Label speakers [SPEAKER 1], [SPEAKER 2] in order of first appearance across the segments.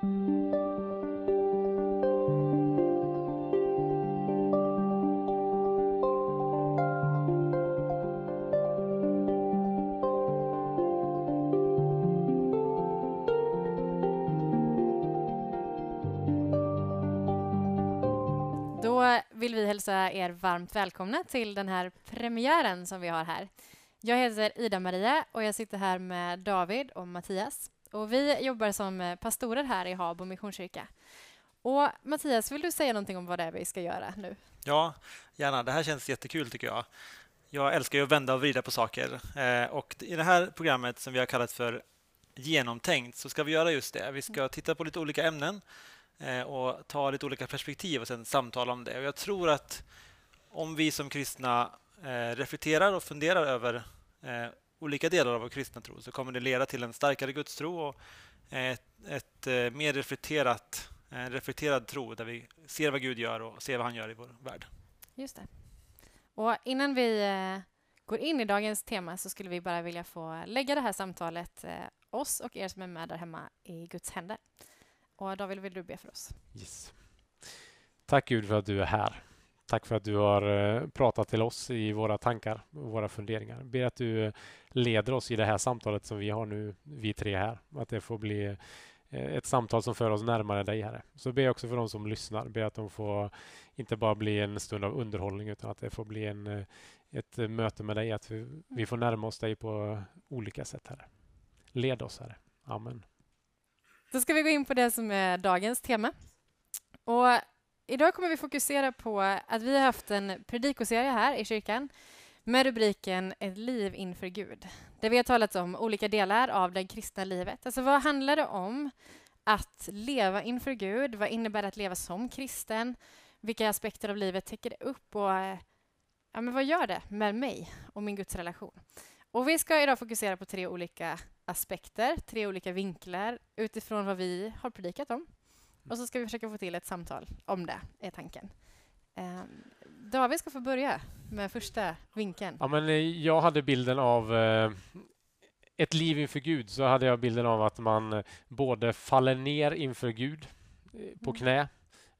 [SPEAKER 1] Då vill vi hälsa er varmt välkomna till den här premiären som vi har här. Jag heter Ida-Maria och jag sitter här med David och Mattias. Och vi jobbar som pastorer här i Habo Missionskyrka. Och Mattias, vill du säga någonting om vad det är vi ska göra nu?
[SPEAKER 2] Ja, gärna. Det här känns jättekul tycker jag. Jag älskar ju att vända och vrida på saker. Eh, och I det här programmet som vi har kallat för Genomtänkt så ska vi göra just det. Vi ska titta på lite olika ämnen eh, och ta lite olika perspektiv och sen samtala om det. Och jag tror att om vi som kristna eh, reflekterar och funderar över olika delar av vår kristna tro så kommer det leda till en starkare gudstro och ett, ett mer reflekterat, en reflekterad tro där vi ser vad Gud gör och ser vad han gör i vår värld.
[SPEAKER 1] Just det. Och innan vi går in i dagens tema så skulle vi bara vilja få lägga det här samtalet oss och er som är med där hemma i Guds händer. Och David, vill du be för oss?
[SPEAKER 3] Yes. Tack Gud för att du är här. Tack för att du har eh, pratat till oss i våra tankar och våra funderingar. Ber att du eh, leder oss i det här samtalet som vi har nu, vi tre här. Att det får bli eh, ett samtal som för oss närmare dig, Herre. Så ber jag också för de som lyssnar. Ber att de får inte bara bli en stund av underhållning utan att det får bli en, ett möte med dig. Att vi, vi får närma oss dig på olika sätt, Herre. Led oss, Herre. Amen.
[SPEAKER 1] Då ska vi gå in på det som är dagens tema. Och idag kommer vi fokusera på att vi har haft en predikoserie här i kyrkan med rubriken Ett liv inför Gud. Där vi har talat om olika delar av det kristna livet. Alltså vad handlar det om att leva inför Gud? Vad innebär det att leva som kristen? Vilka aspekter av livet täcker det upp? Och eh, ja, men vad gör det med mig och min gudsrelation? Och vi ska idag fokusera på tre olika aspekter, tre olika vinklar utifrån vad vi har predikat om. Och så ska vi försöka få till ett samtal om det, är tanken. Eh, David ska få börja med första vinkeln.
[SPEAKER 3] Ja, men eh, jag hade bilden av eh, ett liv inför Gud, så hade jag bilden av att man eh, både faller ner inför Gud eh, på mm. knä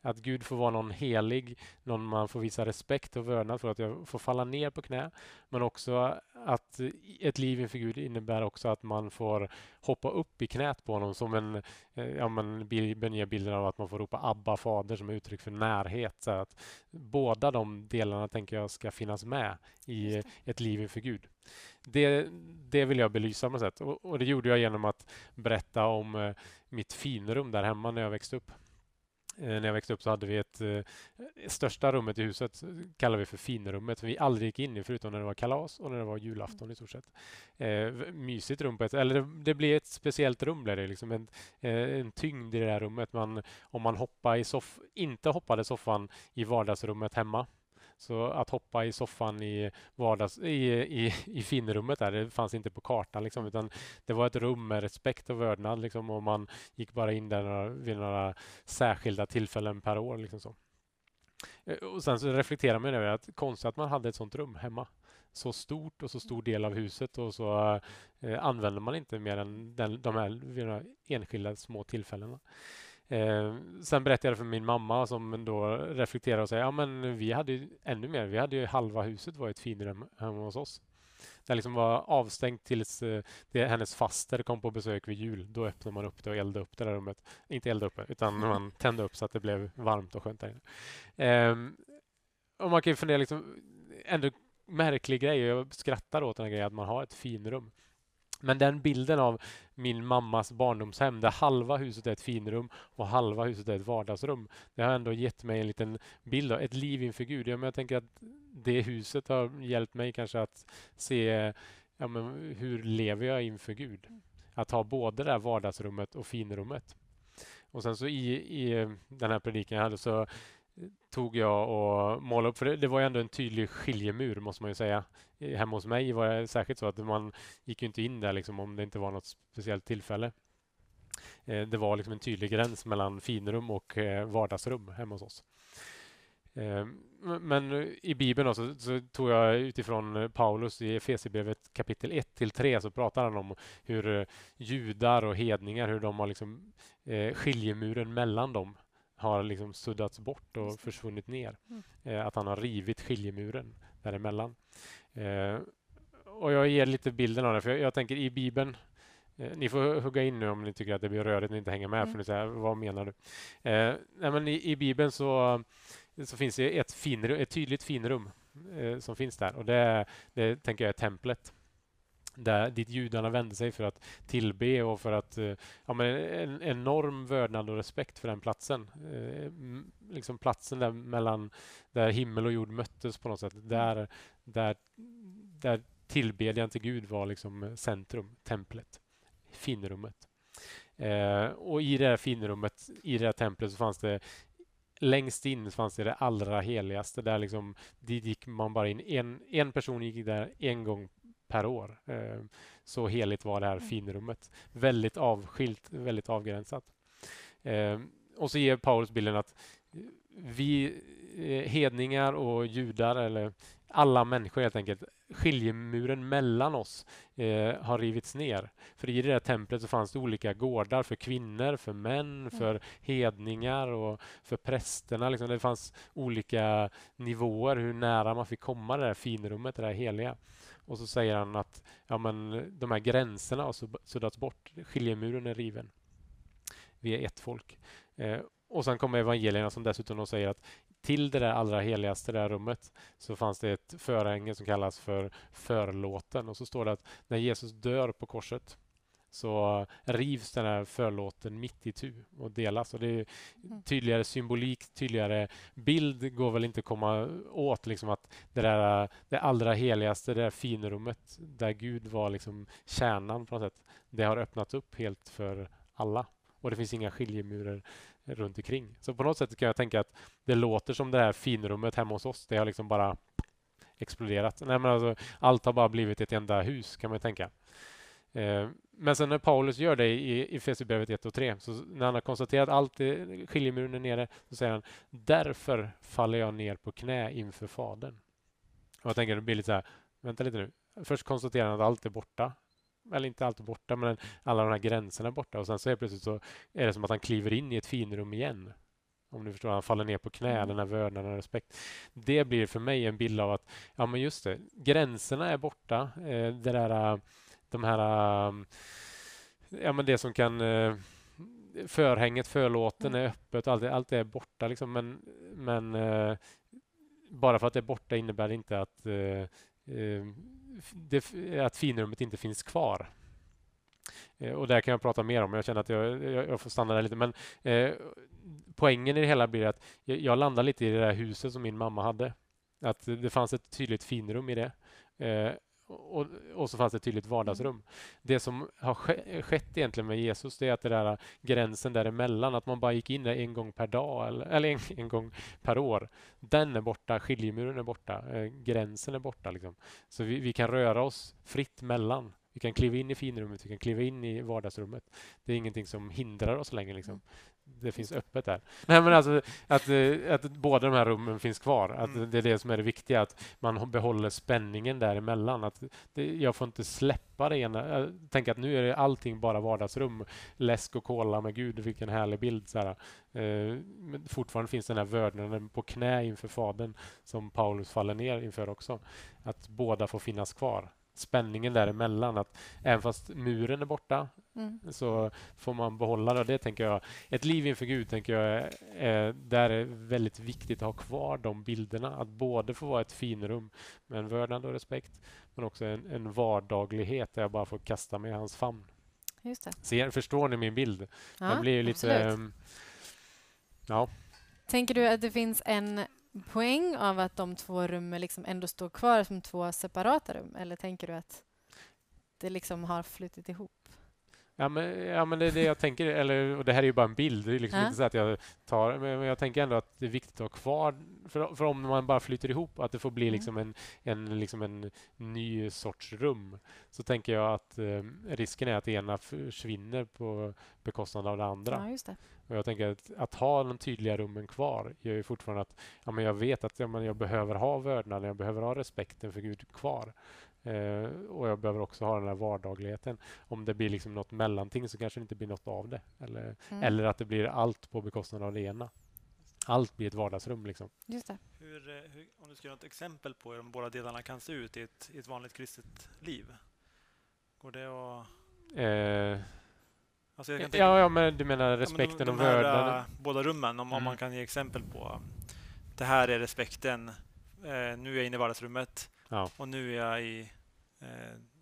[SPEAKER 3] att Gud får vara någon helig, någon man får visa respekt och vördnad för att jag får falla ner på knä. Men också att ett liv inför Gud innebär också att man får hoppa upp i knät på honom som en, eh, ja men Bibeln ger bilden av att man får ropa Abba fader som uttryck för närhet. Så att båda de delarna tänker jag ska finnas med i ett liv inför Gud. Det, det vill jag belysa på något sätt och, och det gjorde jag genom att berätta om eh, mitt finrum där hemma när jag växte upp. Eh, när jag växte upp så hade vi ett eh, största rummet i huset kallar vi för finrummet som vi aldrig gick in i förutom när det var kalas och när det var julafton i stort sett. Eh, mysigt rum på ett, eller det, det blev ett speciellt rum blev det liksom en, eh, en tyngd i det där rummet. Man, om man hoppade i soff, inte hoppade soffan i vardagsrummet hemma så att hoppa i soffan i, vardags, i, i, i finrummet där, det fanns inte på kartan. Liksom, utan det var ett rum med respekt och vördnad liksom, och man gick bara in där några, vid några särskilda tillfällen per år. Liksom så. Eh, och sen så reflekterar man över att konstigt att man hade ett sånt rum hemma. Så stort och så stor del av huset och så eh, använder man inte mer än den, de här, enskilda små tillfällena. Eh, sen berättade jag för min mamma som då reflekterade och sa ja men vi hade ju ännu mer. Vi hade ju halva huset var ett finrum hemma hos oss. Det liksom var avstängt tills eh, det, hennes faster kom på besök vid jul. Då öppnade man upp det och eldade upp det där rummet. Inte eldade upp det, utan man tände upp så att det blev varmt och skönt där inne. Eh, och man kan ju fundera, liksom, ändå märklig grej. Jag skrattar åt den här grejen att man har ett finrum. Men den bilden av min mammas barndomshem där halva huset är ett finrum och halva huset är ett vardagsrum. Det har ändå gett mig en liten bild av ett liv inför Gud. Ja, men jag tänker att det huset har hjälpt mig kanske att se ja, men hur lever jag inför Gud. Att ha både det här vardagsrummet och finrummet. Och sen så i, i den här predikan jag hade så tog jag och målade upp, för det, det var ju ändå en tydlig skiljemur måste man ju säga. Hemma hos mig var det särskilt så att man gick inte in där liksom om det inte var något speciellt tillfälle. Eh, det var liksom en tydlig gräns mellan finrum och eh, vardagsrum hemma hos oss. Eh, men i Bibeln då, så, så, tog jag utifrån Paulus i Efesierbrevet kapitel 1 till 3 så pratar han om hur eh, judar och hedningar, hur de har liksom eh, skiljemuren mellan dem har liksom suddats bort och försvunnit ner. Mm. Eh, att han har rivit skiljemuren däremellan. Eh, och jag ger lite bilden av det, för jag, jag tänker i Bibeln eh, ni får hugga in nu om ni tycker att det blir rörigt och inte hänger med. Mm. För ni säger, vad menar du? Eh, nej, men i, i, Bibeln så, så finns det ett, finrum, ett tydligt finrum eh, som finns där. Och det, det tänker jag är templet där, dit judarna vände sig för att tillbe och för att... Eh, ja, men en enorm vördnad och respekt för den platsen. Eh, liksom platsen där, mellan, där himmel och jord möttes på något sätt. Mm. Där, där, där tillbedjan till Gud var liksom centrum, templet, finrummet. Eh, och i det här finrummet, i det här templet, så fanns det längst in fanns det det allra heligaste. Där liksom, dit gick man bara in. En, en person gick där en gång per år. Eh, så heligt var det här mm. finrummet. Väldigt avskilt, väldigt avgränsat. Eh, och så ger Paulus bilden att vi eh, hedningar och judar, eller alla människor helt enkelt, skiljemuren mellan oss eh, har rivits ner. För i det där templet så fanns det olika gårdar för kvinnor, för män, mm. för hedningar och för prästerna. Liksom. Det fanns olika nivåer hur nära man fick komma det där finrummet, det där heliga. Och så säger han att ja, men de här gränserna har suddats bort. Skiljemuren är riven. Vi är ett folk. Eh, och sen kommer evangelierna som dessutom säger att till det där allra heligaste där rummet så fanns det ett förhänge som kallas för förlåten. Och så står det att när Jesus dör på korset så rivs den här förlåten mitt i tu och delas. Och det är mm. tydligare symbolik, tydligare bild går väl inte att komma åt. Liksom att det, där, det allra heligaste, det där finrummet där Gud var liksom kärnan på något sätt, det har öppnats upp helt för alla. Och det finns inga skiljemurar runt omkring. Så på något sätt kan jag tänka att det låter som det här finrummet hemma hos oss. Det har liksom bara exploderat. Nej, men alltså, allt har bara blivit ett enda hus kan man tänka. Eh, men sen när Paulus gör det i Efesierbrevet 1 och 3, så när han har konstaterat allt skiljemuren är nere, så säger han därför faller jag ner på knä inför Fadern. Och jag tänker, det blir lite så här, vänta lite nu. Först konstaterar han att allt är borta. Eller inte allt är borta, men alla de här gränserna är borta. Och sen så är plötsligt så är det som att han kliver in i ett finrum igen. Om du förstår, han faller ner på knä, mm. den här vördnaden och respekt. Det blir för mig en bild av att, ja men just det, gränserna är borta. Eh, det där de här... Um, ja, men det som kan... Uh, förhänget, förlåten är öppet, allt, allt är borta. Liksom, men men uh, bara för att det är borta innebär det inte att, uh, det, att finrummet inte finns kvar. Och där kan jag prata mer om. Jag känner att jag, jag, jag får stanna där lite. Men eh, poängen i det hela blir att jag, jag landar lite i det där huset som min mamma hade. Att det fanns ett tydligt finrum i det. Eh, och, och, så fanns det ett tydligt vardagsrum. Mm. Det som har skett egentligen med Jesus det är att det där gränsen däremellan, att man bara gick in en gång per dag eller, eller en, en, gång per år. Den är borta, skiljemuren är borta, eh, gränsen är borta. Liksom. Så vi, vi, kan röra oss fritt mellan. Vi kan kliva in i finrummet, vi kan kliva in i vardagsrummet. Det är ingenting som hindrar oss längre. Liksom. Det finns öppet där. Nej, men alltså, att, eh, att båda de här rummen finns kvar. Att mm. Det är det som är det viktiga, att man behåller spänningen däremellan. Att det, jag får inte släppa det ena. Jag tänker att nu är det allting bara vardagsrum. Läsk och kola med Gud, vilken härlig bild. Så här. Eh, fortfarande finns den här vördnaden på knä inför Fadern som Paulus faller ner inför också. Att båda får finnas kvar spänningen däremellan. Att även fast muren är borta mm. så får man behålla det. det tänker jag, ett liv inför Gud tänker jag är, där är väldigt viktigt att ha kvar de bilderna. Att både få vara ett finrum med en vördnad och respekt men också en, en vardaglighet där jag bara får kasta mig i hans famn.
[SPEAKER 1] Just det.
[SPEAKER 3] Ser, förstår ni min bild? Ja, Den blir lite... Um, ja.
[SPEAKER 1] Tänker du att det finns en poäng av att de två rummen liksom ändå står kvar som två separata rum? Eller tänker du att det liksom har flutit ihop?
[SPEAKER 3] Ja men, ja, men det är det jag tänker. Eller, och det här är ju bara en bild. Det är liksom
[SPEAKER 1] Ja.
[SPEAKER 3] inte så att jag tar... Men jag tänker ändå att det är viktigt att ha kvar... För, för om man bara flyter ihop, att det får bli
[SPEAKER 1] Mm.
[SPEAKER 3] liksom en, en, liksom en ny sorts rum. Så tänker jag att eh, risken är att det ena försvinner på bekostnad av det andra.
[SPEAKER 1] Ja, just det.
[SPEAKER 3] Och jag tänker att, att ha de tydliga rummen kvar gör ju fortfarande att ja, men jag vet att ja, men jag behöver ha vördnaden, jag behöver ha respekten för Gud kvar. Eh, och jag behöver också ha den här vardagligheten. Om det blir liksom något mellanting så kanske det inte blir något av det. Eller,
[SPEAKER 1] Mm.
[SPEAKER 3] eller att det blir allt på bekostnad av det ena. Allt blir ett vardagsrum. Liksom.
[SPEAKER 1] Just det.
[SPEAKER 2] Hur, eh, hur, om du ska göra ett exempel på hur de båda delarna kan se ut i ett, i ett vanligt kristet liv. Går det att...
[SPEAKER 3] Eh,
[SPEAKER 2] Alltså jag kan tänka-
[SPEAKER 3] ja, ja, men du menar
[SPEAKER 2] Ja, men
[SPEAKER 3] respekten
[SPEAKER 2] de,
[SPEAKER 3] och
[SPEAKER 2] de här,
[SPEAKER 3] vördnaden?
[SPEAKER 2] äh, båda rummen, om, om
[SPEAKER 3] Mm.
[SPEAKER 2] man kan ge exempel på det här är respekten, eh, nu är jag inne i vardagsrummet
[SPEAKER 3] Ja.
[SPEAKER 2] och nu är jag i eh,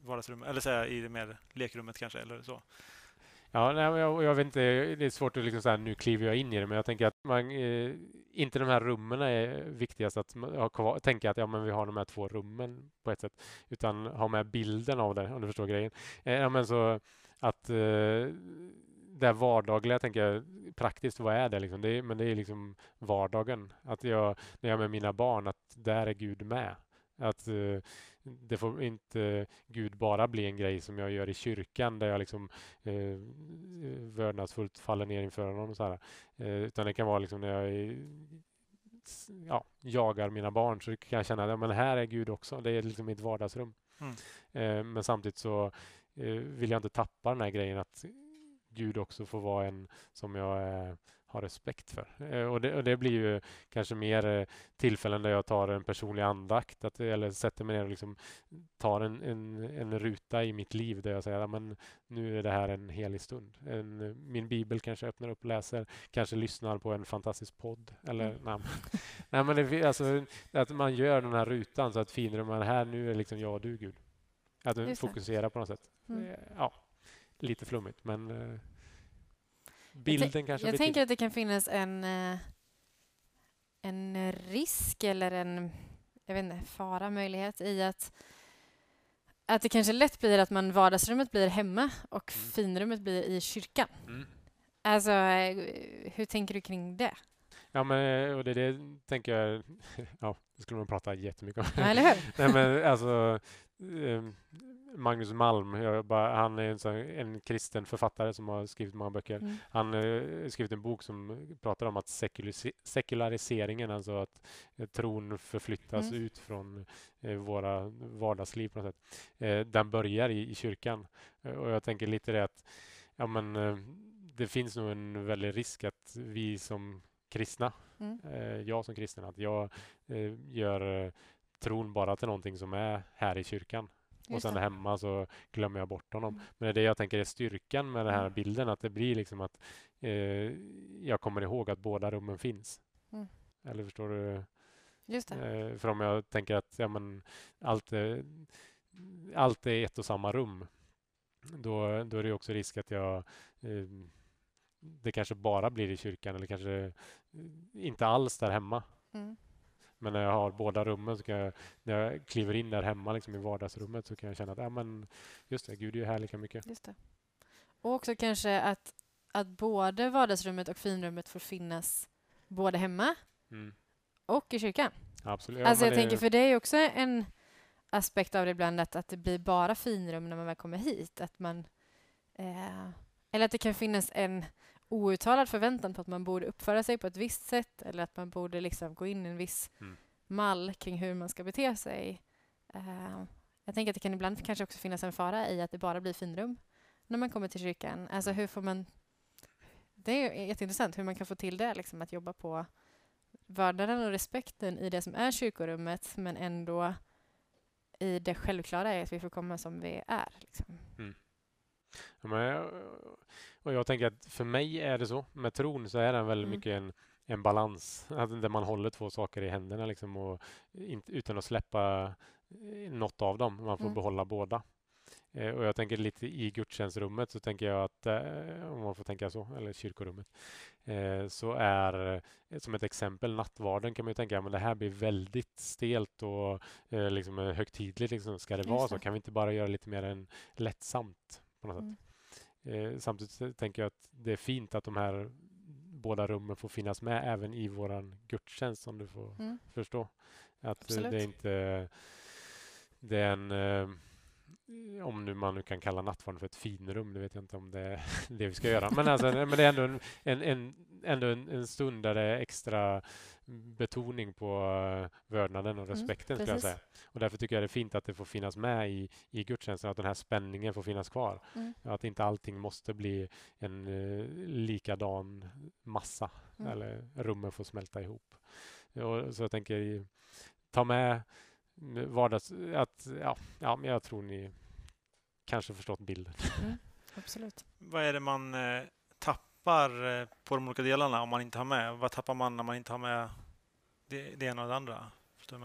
[SPEAKER 2] vardagsrummet, eller så jag i det mer lekrummet kanske, eller så.
[SPEAKER 3] Ja, nej, jag, jag vet inte, det är svårt att liksom säga nu kliver jag in i det, men jag tänker att man, eh, inte de här rummen är viktigast att kvar, tänka att ja, men vi har de här två rummen på ett sätt, utan ha med bilden av det, om du förstår grejen. Eh, ja, men så att eh, det vardagliga, tänker jag, praktiskt, vad är det? Liksom? det är, men det är liksom vardagen. Att jag, när jag är med mina barn, att där är Gud med. Att eh, det får inte Gud bara bli en grej som jag gör i kyrkan där jag liksom eh, vördnadsfullt faller ner inför honom. Och så här. Eh, utan det kan vara liksom när jag är, ja, jagar mina barn så kan jag känna att ja, men här är Gud också. Det är liksom mitt vardagsrum.
[SPEAKER 2] Mm.
[SPEAKER 3] Eh, men samtidigt så eh, vill jag inte tappa den här grejen att Gud också får vara en som jag har respekt för. Eh, och, det, och det blir ju kanske mer eh, tillfällen där jag tar en personlig andakt att, eller sätter mig ner och liksom tar en, en, en ruta i mitt liv där jag säger att men nu är det här en helig stund. En, min bibel kanske öppnar upp och läser, kanske lyssnar på en fantastisk podd. Eller,
[SPEAKER 1] Mm.
[SPEAKER 3] nej, nej, men det, alltså, att man gör den här rutan så att finrummen här, nu är liksom jag och du Gud. Att
[SPEAKER 1] det.
[SPEAKER 3] fokuserar på något sätt.
[SPEAKER 1] Mm.
[SPEAKER 3] Ja, lite flummigt men eh, bilden kanske
[SPEAKER 1] Jag tänker att det kan finnas en, eh, en risk eller en jag vet inte, fara, möjlighet i att, att det kanske lätt blir att man vardagsrummet blir hemma och
[SPEAKER 3] Mm.
[SPEAKER 1] finrummet blir i kyrkan.
[SPEAKER 3] Mm.
[SPEAKER 1] Alltså, eh, hur tänker du kring det?
[SPEAKER 3] Ja, men eh, och det, det tänker jag, ja, det skulle man prata jättemycket om.
[SPEAKER 1] Ja, eller hur?
[SPEAKER 3] Nej, men alltså Magnus Malm, bara, han är en, sån, en kristen författare som har skrivit många böcker.
[SPEAKER 1] Mm.
[SPEAKER 3] Han eh, har skrivit en bok som pratar om att sekulis- sekulariseringen, alltså att eh, tron förflyttas
[SPEAKER 1] Mm.
[SPEAKER 3] ut från eh, våra vardagsliv på något sätt. Eh, den börjar i, i kyrkan. Eh, och jag tänker lite det att ja, men, eh, det finns nog en väldig risk att vi som kristna,
[SPEAKER 1] Mm.
[SPEAKER 3] eh, jag som kristen, att jag eh, gör eh, tron bara till någonting som är här i kyrkan. och
[SPEAKER 1] Just
[SPEAKER 3] sen
[SPEAKER 1] det.
[SPEAKER 3] hemma så glömmer jag bort honom.
[SPEAKER 1] Mm.
[SPEAKER 3] Men det är det jag tänker är styrkan med den här
[SPEAKER 1] Mm.
[SPEAKER 3] bilden, att det blir liksom att eh, jag kommer ihåg att båda rummen finns.
[SPEAKER 1] Mm.
[SPEAKER 3] Eller förstår du?
[SPEAKER 1] Just det.
[SPEAKER 3] Eh, för om jag tänker att ja, men, allt, är, allt är ett och samma rum, då, då är det också risk att jag eh, det kanske bara blir i kyrkan eller kanske inte alls där hemma.
[SPEAKER 1] Mm.
[SPEAKER 3] Men när jag har båda rummen, så kan jag, när jag kliver in där hemma liksom i vardagsrummet så kan jag känna att ja, men, just det, Gud är ju här lika mycket.
[SPEAKER 1] Just det. Och också kanske att, att både vardagsrummet och finrummet får finnas både hemma
[SPEAKER 3] Mm.
[SPEAKER 1] och i kyrkan.
[SPEAKER 3] Absolut.
[SPEAKER 1] Alltså jag tänker, för det är ju också en aspekt av det ibland att, att det blir bara finrum när man väl kommer hit. Att man, eh, eller att det kan finnas en outtalad förväntan på att man borde uppföra sig på ett visst sätt eller att man borde liksom gå in i en viss
[SPEAKER 3] Mm.
[SPEAKER 1] mall kring hur man ska bete sig. Eh, jag tänker att det kan ibland kanske också finnas en fara i att det bara blir finrum när man kommer till kyrkan. Alltså hur får man... Det är jätteintressant hur man kan få till det, liksom, att jobba på vördnaden och respekten i det som är kyrkorummet men ändå i det självklara är att vi får komma som vi är. Liksom.
[SPEAKER 3] Ja, men, och jag tänker att för mig är det så. Med tron så är den väldigt
[SPEAKER 1] Mm.
[SPEAKER 3] mycket en, en balans. Där man håller två saker i händerna liksom och inte, utan att släppa eh, något av dem. Man får
[SPEAKER 1] Mm.
[SPEAKER 3] behålla båda. Eh, och jag tänker lite i gudstjänstrummet så tänker jag att, eh, om man får tänka så, eller kyrkorummet, eh, så är som ett exempel nattvarden kan man ju tänka, men det här blir väldigt stelt och liksom högtidligt. Liksom. Ska det
[SPEAKER 1] Just
[SPEAKER 3] vara så? Kan vi inte bara göra lite mer en lättsamt på något
[SPEAKER 1] Mm.
[SPEAKER 3] sätt? Eh, samtidigt tänker jag att det är fint att de här båda rummen får finnas med även i våran gudstjänst som du får
[SPEAKER 1] Mm.
[SPEAKER 3] förstå. Att eh,
[SPEAKER 1] Absolut.
[SPEAKER 3] det är inte det är en eh, om nu man nu kan kalla nattvarden för ett finrum, det vet jag inte om det är det vi ska göra. Men, alltså, men det är ändå en, en, en, ändå en, en stund där det är extra betoning på eh, vördnaden och
[SPEAKER 1] Mm,
[SPEAKER 3] respekten. skulle jag säga. Och därför tycker jag det är fint att det får finnas med i, i gudstjänsten, att den här spänningen får finnas kvar.
[SPEAKER 1] Mm.
[SPEAKER 3] Att inte allting måste bli en eh, likadan massa
[SPEAKER 1] Mm.
[SPEAKER 3] eller rummen får smälta ihop. Och, så jag tänker ta med vardags... Att, ja, ja, men jag tror ni kanske förstått bilden.
[SPEAKER 1] Mm. Absolut.
[SPEAKER 2] Vad är det man eh, tappar eh, på de olika delarna om man inte har med? Vad tappar man när man inte har med det, det ena och det andra? Förstår du?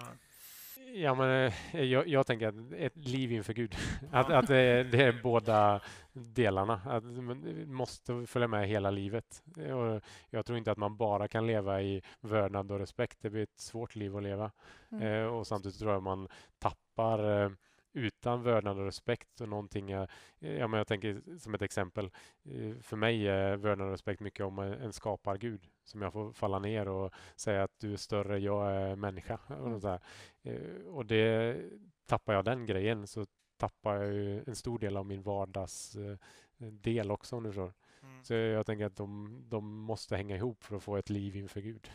[SPEAKER 3] Ja, men eh, jag, jag tänker att ett liv inför Gud. Att,
[SPEAKER 2] Ja.
[SPEAKER 3] att det, är, det är båda delarna. Att man måste följa med hela livet. Och jag tror inte att man bara kan leva i vördnad och respekt. Det blir ett svårt liv att leva.
[SPEAKER 1] Mm.
[SPEAKER 3] Eh, och samtidigt tror jag man tappar eh, utan vördnad och respekt och någonting. eh, Ja, men jag tänker som ett exempel. eh, För mig är vördnad och respekt mycket om en skapargud som jag får falla ner och säga att du är större, jag är människa. Och,
[SPEAKER 1] Mm.
[SPEAKER 3] så här. Eh, och det tappar jag den grejen så tappar jag en stor del av min vardags eh, också om du förstår.
[SPEAKER 2] Mm.
[SPEAKER 3] Så jag tänker att de, de måste hänga ihop för att få ett liv inför Gud.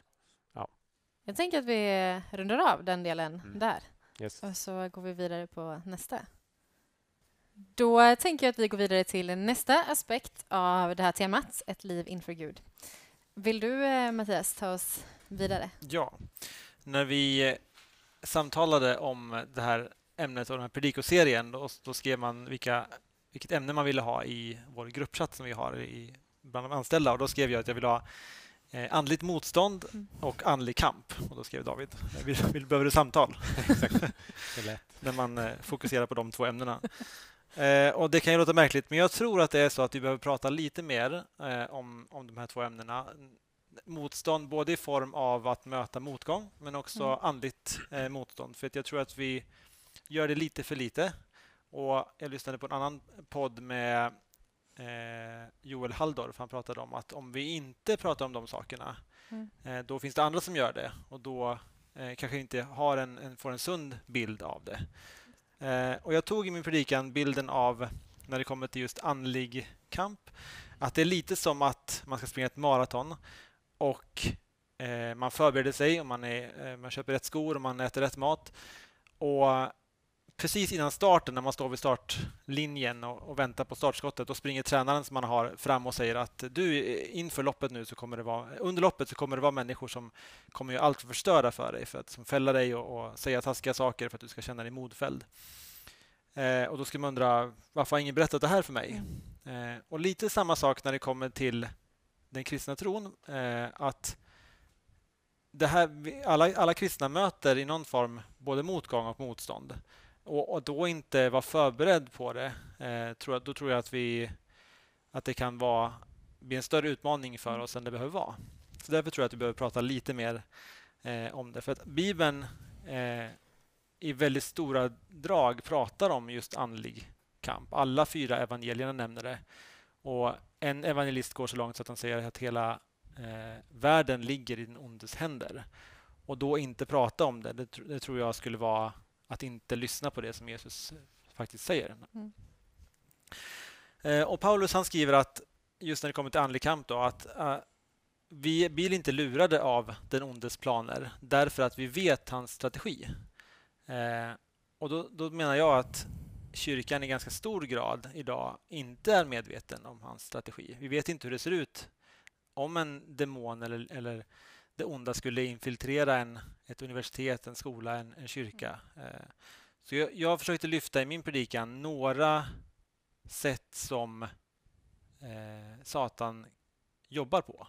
[SPEAKER 1] Jag tänker att vi rundar av den delen
[SPEAKER 3] Mm.
[SPEAKER 1] där.
[SPEAKER 3] Yes.
[SPEAKER 1] Och så går vi vidare på nästa. Då tänker jag att vi går vidare till nästa aspekt av det här temat, ett liv inför Gud. Vill du, eh, Mattias, ta oss vidare?
[SPEAKER 2] Ja, när vi eh, samtalade om det här ämnet och den här predikoserien då, då skrev man vilka, vilket ämne man ville ha i vår gruppchatt som vi har i, bland de anställda. Och då skrev jag att jag vill ha eh, andligt motstånd
[SPEAKER 1] Mm.
[SPEAKER 2] och andlig kamp. Och då skrev David, vill, vill, behöver du samtal?
[SPEAKER 3] Exakt. Det är lätt.
[SPEAKER 2] när man eh, fokuserar på de två ämnena. Eh, och Det kan ju låta märkligt, men jag tror att det är så att vi behöver prata lite mer eh, om, om de här två ämnena. Motstånd både i form av att möta motgång, men också
[SPEAKER 1] Mm.
[SPEAKER 2] andligt eh, motstånd. För att jag tror att vi gör det lite för lite. Och Jag lyssnade på en annan podd med Joel Halldorf. Han pratade om att om vi inte pratar om de sakerna,
[SPEAKER 1] Mm.
[SPEAKER 2] eh, då finns det andra som gör det. Och då eh, kanske inte har en, en, får en sund bild av det. Eh, och jag tog i min predikan bilden av, när det kommer till just andlig kamp, att det är lite som att man ska springa ett maraton och eh, man förbereder sig och man, är, eh, man köper rätt skor och man äter rätt mat. Och precis innan starten, när man står vid startlinjen och, och väntar på startskottet, då springer tränaren som man har fram och säger att du, inför loppet nu så kommer det vara, under loppet så kommer det vara människor som kommer göra allt för att förstöra för dig, för att som fälla dig och, och säga taskiga saker för att du ska känna dig modfälld. Eh, och då ska man undra, varför har ingen berättat det här för mig? Eh, och lite samma sak när det kommer till den kristna tron, eh, att det här, alla, alla kristna möter i någon form både motgång och motstånd. Och, och då inte vara förberedd på det, eh, tror då tror jag att, vi, att det kan vara, bli en större utmaning för oss än det behöver vara. Så därför tror jag att vi behöver prata lite mer eh, om det. För att Bibeln eh, i väldigt stora drag pratar om just andlig kamp. Alla fyra evangelierna nämner det. Och en evangelist går så långt så att han säger att hela eh, världen ligger i den ondes händer. Och då inte prata om det, det, tr- det tror jag skulle vara att inte lyssna på det som Jesus faktiskt säger.
[SPEAKER 1] Mm.
[SPEAKER 2] Eh, och Paulus han skriver att just när det kommer till andlig kamp då, att eh, vi blir inte lurade av den ondes planer därför att vi vet hans strategi. Eh, och då, då menar jag att kyrkan i ganska stor grad idag inte är medveten om hans strategi. Vi vet inte hur det ser ut om en demon eller, eller det onda skulle infiltrera en, ett universitet, en skola, en, en kyrka. Eh, så jag, jag försökte lyfta i min predikan några sätt som eh, Satan jobbar på.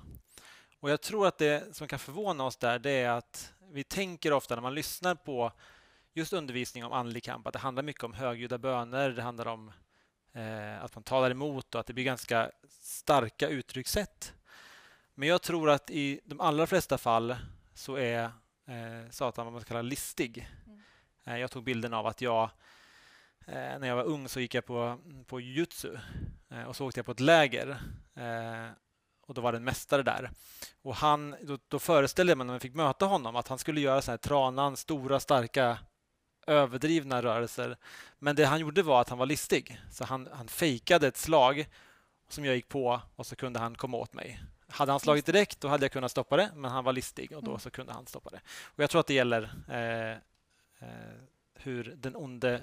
[SPEAKER 2] Och Jag tror att det som kan förvåna oss där det är att vi tänker ofta när man lyssnar på just undervisning om andlig kamp att det handlar mycket om högljudda böner, det handlar om eh, att man talar emot och att det blir ganska starka uttryckssätt. Men jag tror att i de allra flesta fall så är eh, Satan vad man ska kalla listig.
[SPEAKER 1] Mm.
[SPEAKER 2] Eh, jag tog bilden av att jag eh, när jag var ung så gick jag på, på jutsu Eh, och så åkte jag på ett läger eh, och då var det en mästare där. Och han, då, då föreställde jag mig när jag fick möta honom att han skulle göra så här tranan, stora, starka, överdrivna rörelser. Men det han gjorde var att han var listig. Så han, han fejkade ett slag som jag gick på och så kunde han komma åt mig. Hade han slagit direkt då hade jag kunnat stoppa det, men han var listig och då så kunde han stoppa det. Och Jag tror att det gäller eh, eh, hur den onde,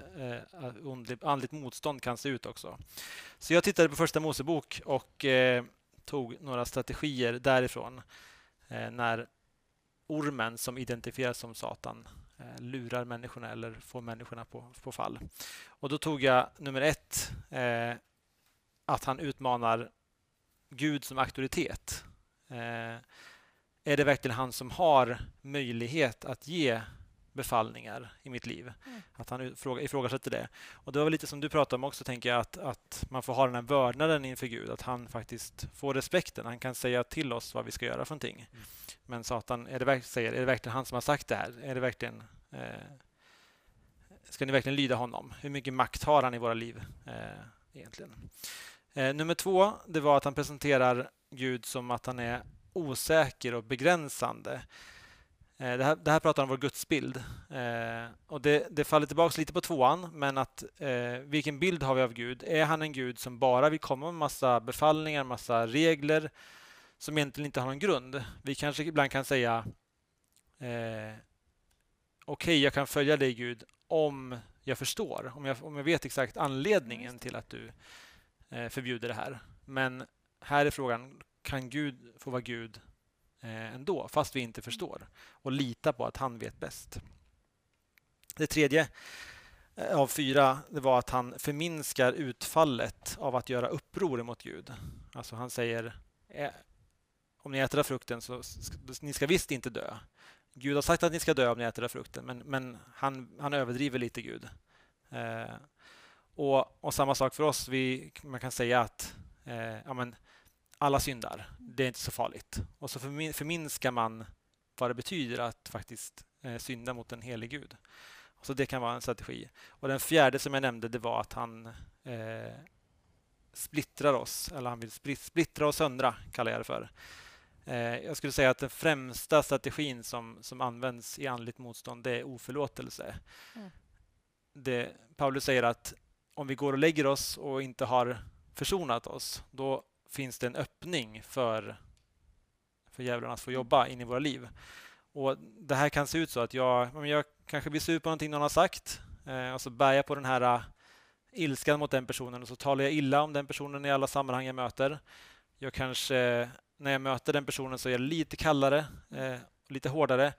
[SPEAKER 2] eh, onde, andligt motstånd kan se ut också. Så jag tittade på Första Mosebok och eh, tog några strategier därifrån eh, när ormen som identifieras som Satan eh, lurar människorna eller får människorna på, på fall. Och Då tog jag nummer ett, eh, att han utmanar Gud som auktoritet. Eh, är det verkligen han som har möjlighet att ge befallningar i mitt liv. Mm. Att han ifrågasätter det. Och Det var lite som du pratade om också, tänker jag, att, att man får ha den här vördnaden inför Gud. Att han faktiskt får respekten. Han kan säga till oss vad vi ska göra för någonting. Mm. Men Satan är det, säger, är det verkligen han som har sagt det här? Är det verkligen... Eh, ska ni verkligen lyda honom? Hur mycket makt har han i våra liv eh, egentligen? Eh, nummer två, det var att han presenterar Gud som att han är osäker och begränsande. Eh, det här, det här pratar om vår gudsbild. Eh, och det, det, faller tillbaka lite på tvåan, men att eh, vilken bild har vi av Gud? Är han en Gud som bara vill komma med massa befallningar, massa regler som egentligen inte har någon grund? Vi kanske ibland kan säga eh, Okej, okay, jag kan följa dig Gud om jag förstår, om jag, om jag vet exakt anledningen till att du Eh, förbjuder det här. Men här är frågan, kan Gud få vara Gud Eh, ändå, fast vi inte förstår. Och lita på att han vet bäst. Det tredje eh, av fyra det var att han förminskar utfallet av att göra uppror mot Gud. Alltså han säger om ni äter av frukten så ni ska visst inte dö. Gud har sagt att ni ska dö om ni äter av frukten, men, men han, han överdriver lite Gud. Eh, och, och, samma sak för oss. Vi, man kan säga att eh, ja, men, alla syndar. Det är inte så farligt. Och så förminskar man vad det betyder att faktiskt eh, synda mot en helig Gud. Så det kan vara en strategi. Och Den fjärde som jag nämnde det var att han eh, splittrar oss, eller han vill splittra och söndra, kallar jag det för. Eh, jag skulle säga att den främsta strategin som, som används i andligt motstånd det är oförlåtelse. Mm. Det, Paulus säger att om vi går och lägger oss och inte har försonat oss, då finns det en öppning för, för djävulen att få jobba in i våra liv. Och Det här kan se ut så att jag, jag kanske blir sur på någonting någon har sagt eh, och så bär jag på den här eh, ilskan mot den personen och så talar jag illa om den personen i alla sammanhang jag möter. Jag kanske, när jag möter den personen så är jag lite kallare, eh, lite hårdare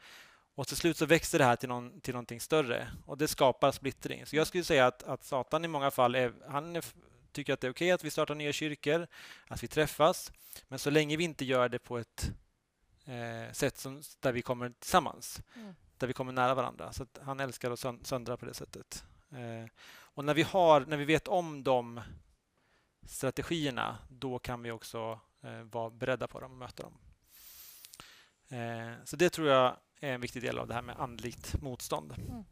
[SPEAKER 2] och till slut så växer det här till, någon, till någonting större och det skapar splittring. Så jag skulle säga att, att Satan i många fall är, han är tycker att det är okej okay att vi startar nya kyrkor, att vi träffas. Men så länge vi inte gör det på ett eh, sätt som, där vi kommer tillsammans, mm. där vi kommer nära varandra. Så han älskar att söndra på det sättet. Eh, och när vi, har, när vi vet om de strategierna, då kan vi också eh, vara beredda på dem och möta dem. Eh, så det tror jag är en viktig del av det här med andligt motstånd. Mm.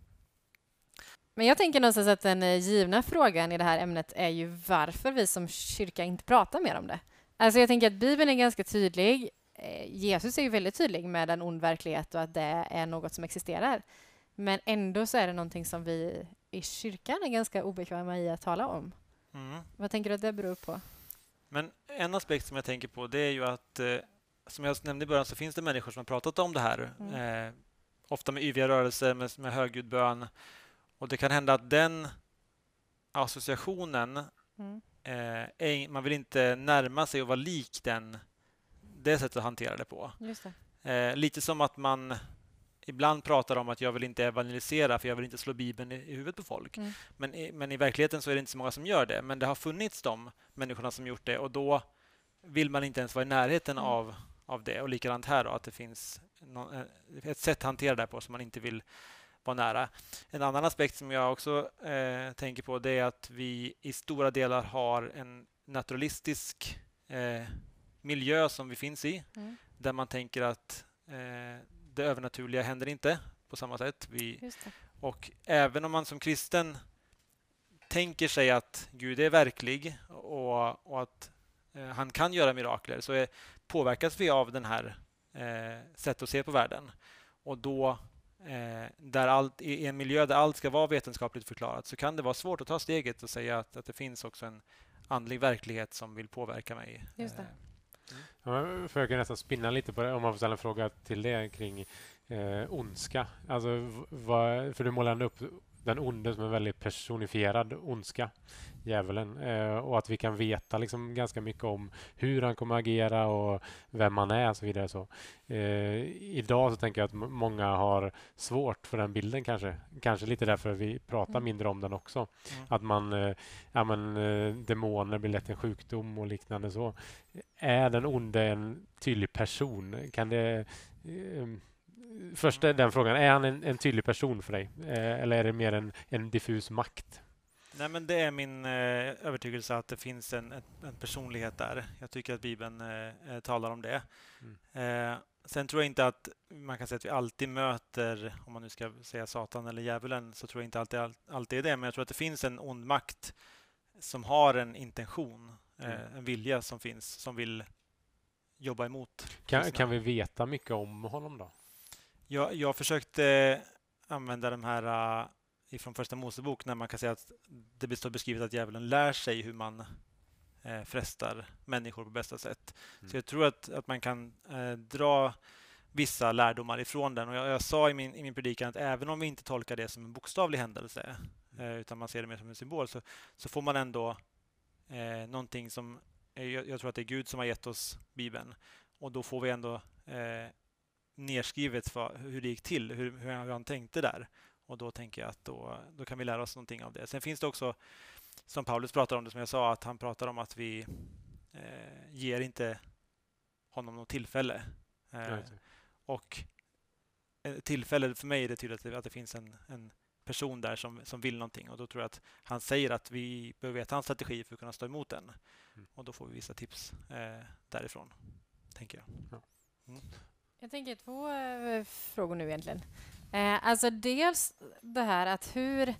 [SPEAKER 1] Men jag tänker någonstans att den eh, givna frågan i det här ämnet är ju varför vi som kyrka inte pratar mer om det. Alltså jag tänker att Bibeln är ganska tydlig. Eh, Jesus är ju väldigt tydlig med en ond verklighet och att det är något som existerar. Men ändå så är det någonting som vi i kyrkan är ganska obekväma i att tala om. Mm. Vad tänker du att det beror på?
[SPEAKER 2] Men en aspekt som jag tänker på det är ju att eh, som jag nämnde i början så finns det människor som har pratat om det här. Mm. Eh, ofta med yviga rörelser, med, med högljudd bön och det kan hända att den associationen, mm. eh, är, man vill inte närma sig och vara lik den, det sättet att hantera det på.
[SPEAKER 1] Det.
[SPEAKER 2] Eh, lite som att man ibland pratar om att jag vill inte evangelisera för jag vill inte slå Bibeln i, i huvudet på folk. Mm. Men, i, men i verkligheten så är det inte så många som gör det. Men det har funnits de människorna som gjort det och då vill man inte ens vara i närheten mm. av, av det. Och likadant här då, att det finns någon, eh, ett sätt att hantera det på som man inte vill vara nära. En annan aspekt som jag också eh, tänker på det är att vi i stora delar har en naturalistisk eh, miljö som vi finns i, mm. där man tänker att eh, det övernaturliga händer inte på samma sätt. Vi, och även om man som kristen tänker sig att Gud är verklig och, och att eh, han kan göra mirakler så är, påverkas vi av den här eh, sättet att se på världen. Och då, eh, där allt, i en miljö där allt ska vara vetenskapligt förklarat så kan det vara svårt att ta steget och säga att, att det finns också en andlig verklighet som vill påverka mig.
[SPEAKER 1] Just det.
[SPEAKER 2] Eh,
[SPEAKER 3] Ja, jag försöker nästan spinna lite på det om man får ställa en fråga till det kring eh, ondska. Alltså, vad, för du målar upp den onde som en väldigt personifierad ondska, djävulen. Eh, och att vi kan veta liksom ganska mycket om hur han kommer agera och vem han är och så vidare. Så, eh, idag så tänker jag att många har svårt för den bilden kanske. Kanske lite därför vi pratar
[SPEAKER 1] Mm.
[SPEAKER 3] mindre om den också.
[SPEAKER 2] Mm.
[SPEAKER 3] Att man, eh, ja, men, eh, demoner blir lätt en sjukdom och liknande så. Är den onde en tydlig person? Kan det... Först den frågan, är han en, en tydlig person för dig? Eh, eller är det mer en, en diffus makt?
[SPEAKER 2] Nej, men det är min eh, övertygelse att det finns en, en, en personlighet där. Jag tycker att Bibeln eh, eh, talar om det. Eh, sen tror jag inte att man kan säga att vi alltid möter, om man nu ska säga Satan eller djävulen, så tror jag inte alltid, all- alltid är det. Men jag tror att det finns en ond makt som har en intention, eh,
[SPEAKER 3] Mm.
[SPEAKER 2] en vilja som finns, som vill jobba emot.
[SPEAKER 3] Kan, kan vi veta mycket om honom då?
[SPEAKER 2] Jag, jag försökte använda de här uh, ifrån Första Mosebok när man kan säga att det står beskrivet att djävulen lär sig hur man eh, frestar människor på bästa sätt.
[SPEAKER 3] Mm.
[SPEAKER 2] Så jag tror att, att man kan eh, dra vissa lärdomar ifrån den. Och jag, jag sa i min, i min predikan att även om vi inte tolkar det som en bokstavlig händelse eh, utan man ser det mer som en symbol så, så får man ändå eh, någonting som... Jag, jag tror att det är Gud som har gett oss Bibeln. Och då får vi ändå eh, nerskrivet för hur det gick till, hur, hur han tänkte där. Och då tänker jag att då, då kan vi lära oss någonting av det. Sen finns det också, som Paulus pratar om det, som jag sa, att han pratar om att vi eh, ger inte honom något tillfälle. Eh, och eh, tillfälle, för mig är det tydligt att det finns en, en person där som, som vill någonting. Och då tror jag att han säger att vi behöver veta hans strategi för att kunna stå emot den.
[SPEAKER 3] Mm.
[SPEAKER 2] Och då får vi vissa tips eh, därifrån, tänker jag.
[SPEAKER 1] Jag tänker två eh, frågor nu egentligen. Eh, alltså dels det här att hur,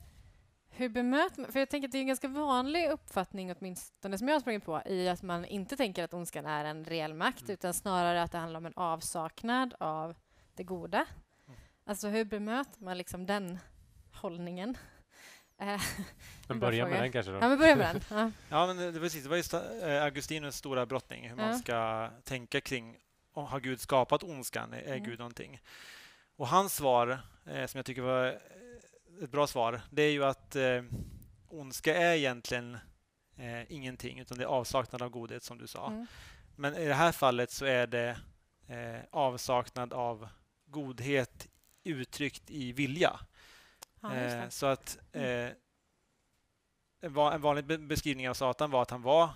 [SPEAKER 1] hur bemöter man... För jag tänker att det är en ganska vanlig uppfattning, åtminstone som jag har sprungit på, i att man inte tänker att ondskan är en reell makt,
[SPEAKER 3] Mm.
[SPEAKER 1] utan snarare att det handlar om en avsaknad av det goda.
[SPEAKER 2] Mm.
[SPEAKER 1] Alltså hur bemöter man liksom den hållningen? Eh,
[SPEAKER 3] Men börja med den kanske då.
[SPEAKER 1] ja, men börja med den. Ja.
[SPEAKER 2] Ja, men det, det, var precis, det var just eh, Augustinus stora brottning, hur man
[SPEAKER 1] Ja.
[SPEAKER 2] ska tänka kring har Gud skapat ondskan? Är
[SPEAKER 1] Mm.
[SPEAKER 2] Gud någonting? Och hans svar, eh, som jag tycker var eh, ett bra svar, det är ju att eh, ondska är egentligen eh, ingenting, utan det är avsaknad av godhet, som du sa.
[SPEAKER 1] Mm.
[SPEAKER 2] Men i det här fallet så är det eh, avsaknad av godhet uttryckt i vilja.
[SPEAKER 1] Ja,
[SPEAKER 2] Eh, så att eh, en va- en vanlig be- beskrivning av Satan var att han var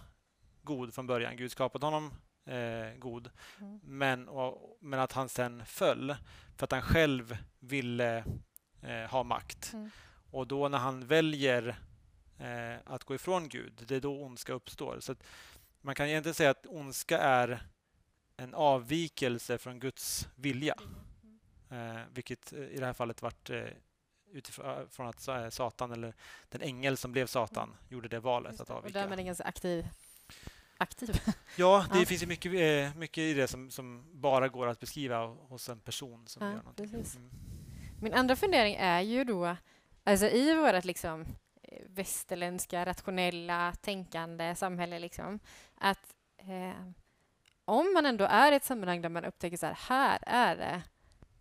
[SPEAKER 2] god från början. Gud skapade honom eh, god,
[SPEAKER 1] Mm.
[SPEAKER 2] men, och, men att han sen föll för att han själv ville eh, ha makt.
[SPEAKER 1] Mm.
[SPEAKER 2] Och då när han väljer eh, att gå ifrån Gud, det är då ondska uppstår. Så man kan egentligen säga att ondska är en avvikelse från Guds vilja. Eh, vilket eh, i det här fallet vart eh, utifrån från att sa- eh, Satan, eller den ängel som blev Satan, gjorde det valet att
[SPEAKER 1] det. Och
[SPEAKER 2] avvika.
[SPEAKER 1] därmed en ganska aktiv... aktiv.
[SPEAKER 2] Ja, det
[SPEAKER 1] Ja.
[SPEAKER 2] finns ju mycket, eh, mycket i det som, som bara går att beskriva hos en person som
[SPEAKER 1] Ja,
[SPEAKER 2] gör någonting. Mm.
[SPEAKER 1] Min andra fundering är ju då, alltså i vårt liksom eh, västerländska, rationella, tänkande samhälle, liksom, att eh, om man ändå är i ett sammanhang där man upptäcker så här, här är det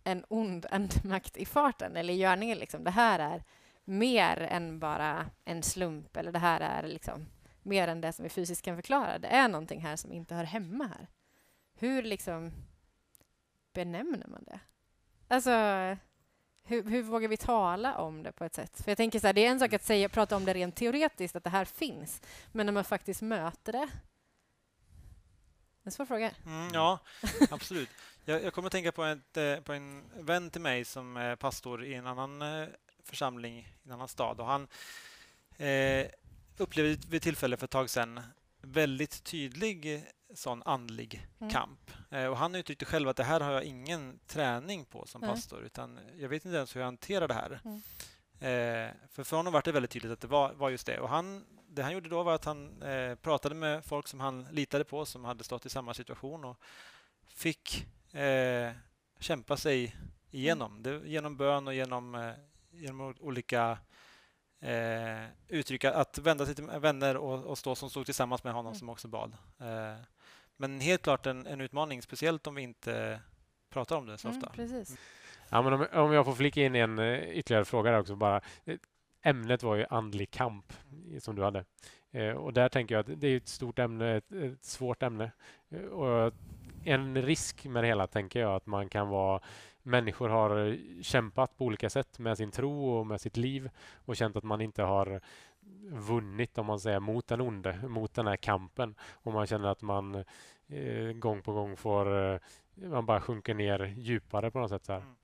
[SPEAKER 1] en ond andemakt i farten eller i görningen, liksom. det här är mer än bara en slump eller det här är liksom mer än det som vi fysiskt kan förklara. Det är någonting här som inte hör hemma här. Hur liksom benämner man det? Alltså, hur, hur vågar vi tala om det på ett sätt? För jag tänker så här, det är en sak att säga, prata om det rent teoretiskt, att det här finns, men när man faktiskt möter det. En svår fråga.
[SPEAKER 2] Mm, ja, absolut. Jag, jag kommer att tänka på, ett, eh, på en vän till mig som är pastor i en annan eh, församling i en annan stad. Och han eh, upplevde vid tillfälle för ett tag sedan väldigt tydlig sån andlig
[SPEAKER 1] Mm.
[SPEAKER 2] kamp. Eh, och han uttryckte själv att det här har jag ingen träning på som
[SPEAKER 1] Nej.
[SPEAKER 2] pastor, utan jag vet inte ens hur jag hanterar det här.
[SPEAKER 1] Mm.
[SPEAKER 2] Eh, för för honom var det väldigt tydligt att det var, var just det. Och han, det han gjorde då var att han eh, pratade med folk som han litade på, som hade stått i samma situation och fick eh, kämpa sig igenom. Det, genom bön och genom, eh, genom olika eh, uttryck. Att vända sig till vänner och, och stå som stod tillsammans med honom
[SPEAKER 1] Mm.
[SPEAKER 2] som också bad. Eh, men helt klart en, en utmaning, speciellt om vi inte pratar om det så
[SPEAKER 1] Mm,
[SPEAKER 2] ofta.
[SPEAKER 1] precis.
[SPEAKER 3] Ja, men om, om jag får flika in en eh, ytterligare fråga där också bara. Eh, Ämnet var ju andlig kamp som du hade. Eh, och där tänker jag att det är ett stort ämne, ett, ett svårt ämne. Eh, och en risk med det hela tänker jag att man kan vara Människor har eh, kämpat på olika sätt med sin tro och med sitt liv och känt att man inte har vunnit om man säger mot den onde, mot den här kampen. Och man känner att man eh, gång på gång får eh, man bara sjunker ner djupare på något sätt. Så här.
[SPEAKER 2] Mm.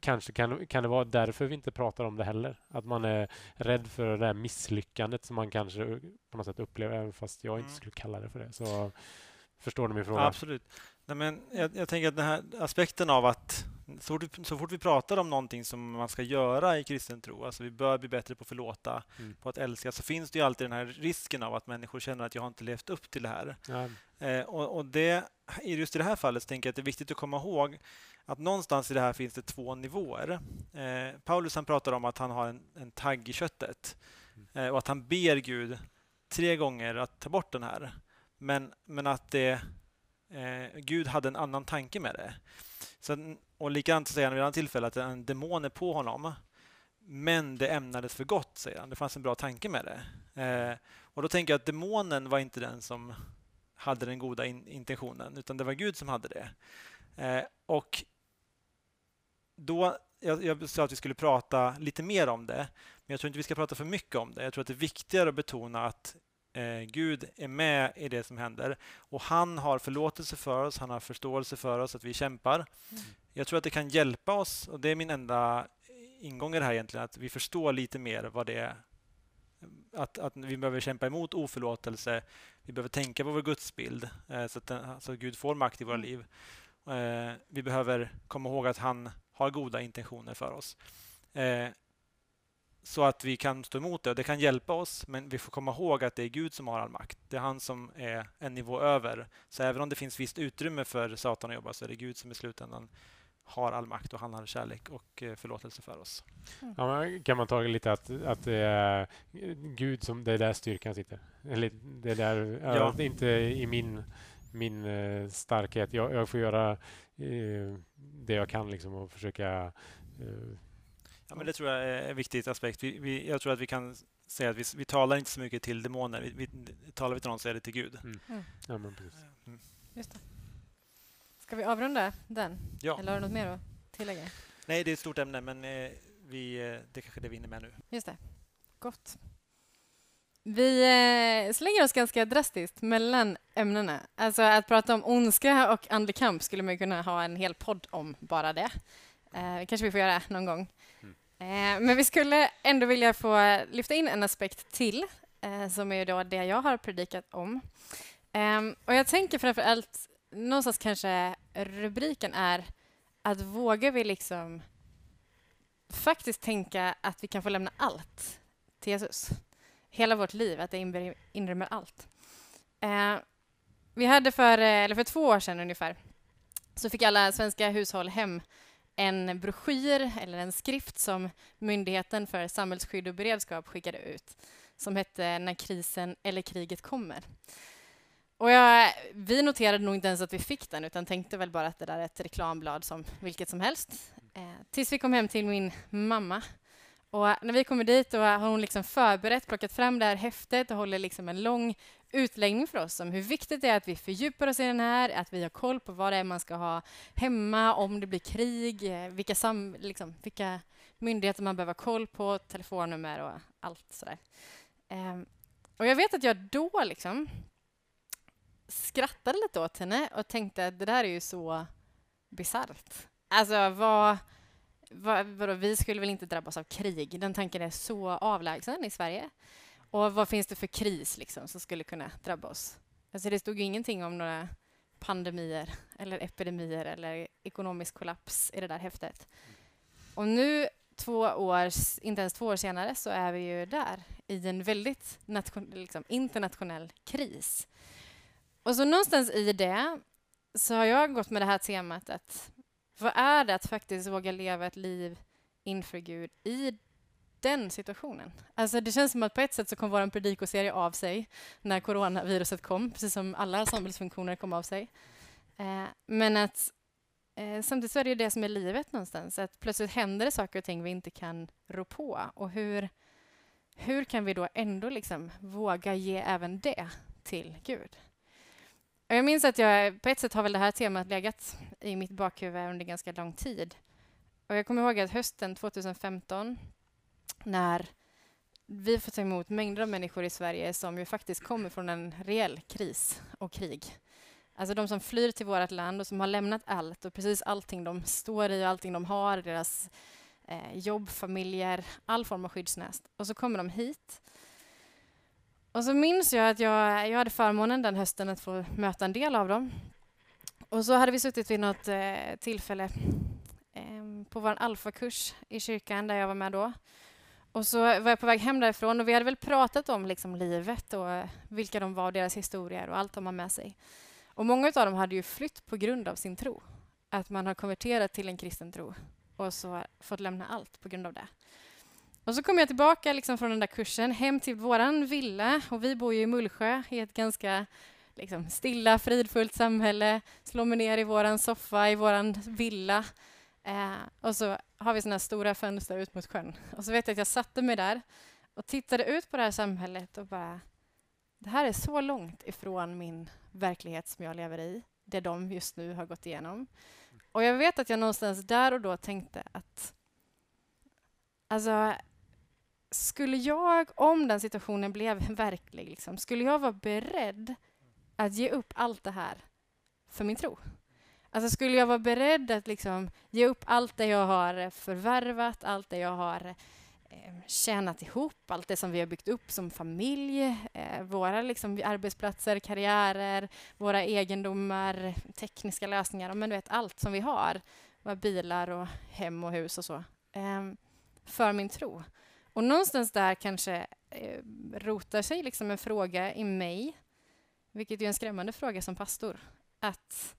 [SPEAKER 3] Kanske kan, kan det vara därför vi inte pratar om det heller. Att man är rädd för det här misslyckandet som man kanske på något sätt upplever, även fast jag inte
[SPEAKER 2] Mm.
[SPEAKER 3] skulle kalla det för det. Så förstår ni min fråga?
[SPEAKER 2] Absolut. Nej, men jag, jag tänker att den här aspekten av att så fort, så fort vi pratar om någonting som man ska göra i kristen tro, alltså vi bör bli bättre på att förlåta,
[SPEAKER 3] Mm.
[SPEAKER 2] på att älska, så finns det ju alltid den här risken av att människor känner att jag har inte levt upp till det här.
[SPEAKER 3] Ja,
[SPEAKER 2] Eh, och, och det, just i det här fallet så tänker jag att det är viktigt att komma ihåg att någonstans i det här finns det två nivåer. Eh, Paulus han pratar om att han har en, en tagg i köttet eh, och att han ber Gud tre gånger att ta bort den här. Men, men att det, eh, Gud hade en annan tanke med det. Så, och likadant säger han vid ett annat tillfälle att en demon är på honom. Men det ämnades för gott, säger han. Det fanns en bra tanke med det. Eh, och då tänker jag att demonen var inte den som hade den goda in, intentionen, utan det var Gud som hade det. Eh, och då, jag, jag sa att vi skulle prata lite mer om det, men jag tror inte vi ska prata för mycket om det. Jag tror att det är viktigare att betona att eh, Gud är med i det som händer och han har förlåtelse för oss, han har förståelse för oss, att vi kämpar.
[SPEAKER 1] Mm.
[SPEAKER 2] Jag tror att det kan hjälpa oss och det är min enda ingång i det här egentligen, att vi förstår lite mer vad det är. Att, att vi behöver kämpa emot oförlåtelse, vi behöver tänka på vår gudsbild eh, så, att den, så att Gud får makt i våra
[SPEAKER 1] Mm.
[SPEAKER 2] liv. Eh, vi behöver komma ihåg att han har goda intentioner för oss. Eh, så att vi kan stå emot det och det kan hjälpa oss men vi får komma ihåg att det är Gud som har all makt. Det är han som är en nivå över. Så även om det finns visst utrymme för Satan att jobba så är det Gud som i slutändan har all makt och han har kärlek och eh, förlåtelse för oss.
[SPEAKER 3] Ja, men kan man ta lite att, att det är Gud som, det är där styrkan sitter? Eller det är där,
[SPEAKER 2] Ja.
[SPEAKER 3] ja. inte i min, min eh, starkhet. Jag, jag får göra eh, det jag kan liksom och försöka eh,
[SPEAKER 2] Ja, men det tror jag är en viktig aspekt. Vi, vi, jag tror att vi kan säga att vi, vi talar inte så mycket till demoner. Vi, vi, talar vi till någon så är det till Gud.
[SPEAKER 3] ja, men precis.
[SPEAKER 2] Mm.
[SPEAKER 1] Just det. Ska vi avrunda den?
[SPEAKER 2] Ja.
[SPEAKER 1] Eller har du något mer att tillägga?
[SPEAKER 2] Nej, det är ett stort ämne men eh, vi, eh, det är kanske är det vi hinner med nu.
[SPEAKER 1] Just det. Gott. Vi eh, slänger oss ganska drastiskt mellan ämnena. Alltså att prata om ondska och andlig kamp skulle man ju kunna ha en hel podd om bara det. Eh, kanske vi får göra någon gång. Eh, men vi skulle ändå vilja få lyfta in en aspekt till eh, som är då det jag har predikat om. Ehm, och jag tänker framför allt, någonstans kanske rubriken är att vågar vi liksom faktiskt tänka att vi kan få lämna allt till Jesus. Hela vårt liv, att det inrymmer allt. Ehm, vi hade för, eh, eller för två år sedan ungefär så fick alla svenska hushåll hem en broschyr eller en skrift som Myndigheten för samhällsskydd och beredskap skickade ut som hette När krisen eller kriget kommer. Och jag, vi noterade nog inte ens att vi fick den utan tänkte väl bara att det där är ett reklamblad som vilket som helst. Eh, tills vi kom hem till min mamma. Och när vi kommer dit då har hon liksom förberett, plockat fram det här häftet och håller liksom en lång utläggning för oss om hur viktigt det är att vi fördjupar oss i den här, att vi har koll på vad det är man ska ha hemma om det blir krig, eh, vilka, sam, liksom, vilka myndigheter man behöver ha koll på, telefonnummer och allt sådär. Ehm, och jag vet att jag då liksom skrattade lite åt henne och tänkte att det där är ju så bisarrt. Alltså, vad, vad, vadå, vi skulle väl inte drabbas av krig? Den tanken är så avlägsen i Sverige. Och vad finns det för kris liksom, som skulle kunna drabba oss? Alltså, det stod ju ingenting om några pandemier eller epidemier eller ekonomisk kollaps i det där häftet. Och nu två år, inte ens två år senare, så är vi ju där i en väldigt nation, liksom, internationell kris. Och så någonstans i det så har jag gått med det här temat att vad är det att faktiskt våga leva ett liv inför Gud i den situationen. Alltså det känns som att på ett sätt så kom vår predikoserie av sig när coronaviruset kom, precis som alla samhällsfunktioner kom av sig. Eh, men att eh, samtidigt så är det ju det som är livet någonstans, att plötsligt händer det saker och ting vi inte kan rå på. Och hur, hur kan vi då ändå liksom våga ge även det till Gud? Jag minns att jag på ett sätt har väl det här temat legat i mitt bakhuvud under ganska lång tid. Och jag kommer ihåg att hösten 2015 när vi får ta emot mängder av människor i Sverige som ju faktiskt kommer från en reell kris och krig. Alltså de som flyr till vårt land och som har lämnat allt och precis allting de står i och allting de har, deras eh, jobb, familjer, all form av skyddsnäst. Och så kommer de hit. Och så minns jag att jag, jag hade förmånen den hösten att få möta en del av dem. Och så hade vi suttit vid något eh, tillfälle eh, på vår alfakurs i kyrkan där jag var med då. Och så var jag på väg hem därifrån och vi hade väl pratat om liksom livet och eh, vilka de var, deras historier och allt de har med sig. Och många av dem hade ju flytt på grund av sin tro. Att man har konverterat till en kristen tro och så fått lämna allt på grund av det. Och så kom jag tillbaka liksom från den där kursen hem till våran villa och vi bor ju i Mullsjö i ett ganska liksom, stilla, fridfullt samhälle. Slår mig ner i våran soffa i våran villa Eh, och så har vi såna stora fönster ut mot sjön. Och så vet jag att jag satte mig där och tittade ut på det här samhället och bara... Det här är så långt ifrån min verklighet som jag lever i, det de just nu har gått igenom. Och jag vet att jag någonstans där och då tänkte att... Alltså, skulle jag, om den situationen blev verklig, liksom, skulle jag vara beredd att ge upp allt det här för min tro? Alltså skulle jag vara beredd att liksom ge upp allt det jag har förvärvat, allt det jag har eh, tjänat ihop, allt det som vi har byggt upp som familj, eh, våra liksom arbetsplatser, karriärer, våra egendomar, tekniska lösningar, men du vet allt som vi har, våra bilar och hem och hus och så, eh, för min tro. Och någonstans där kanske eh, rotar sig liksom en fråga i mig, vilket är en skrämmande fråga som pastor, att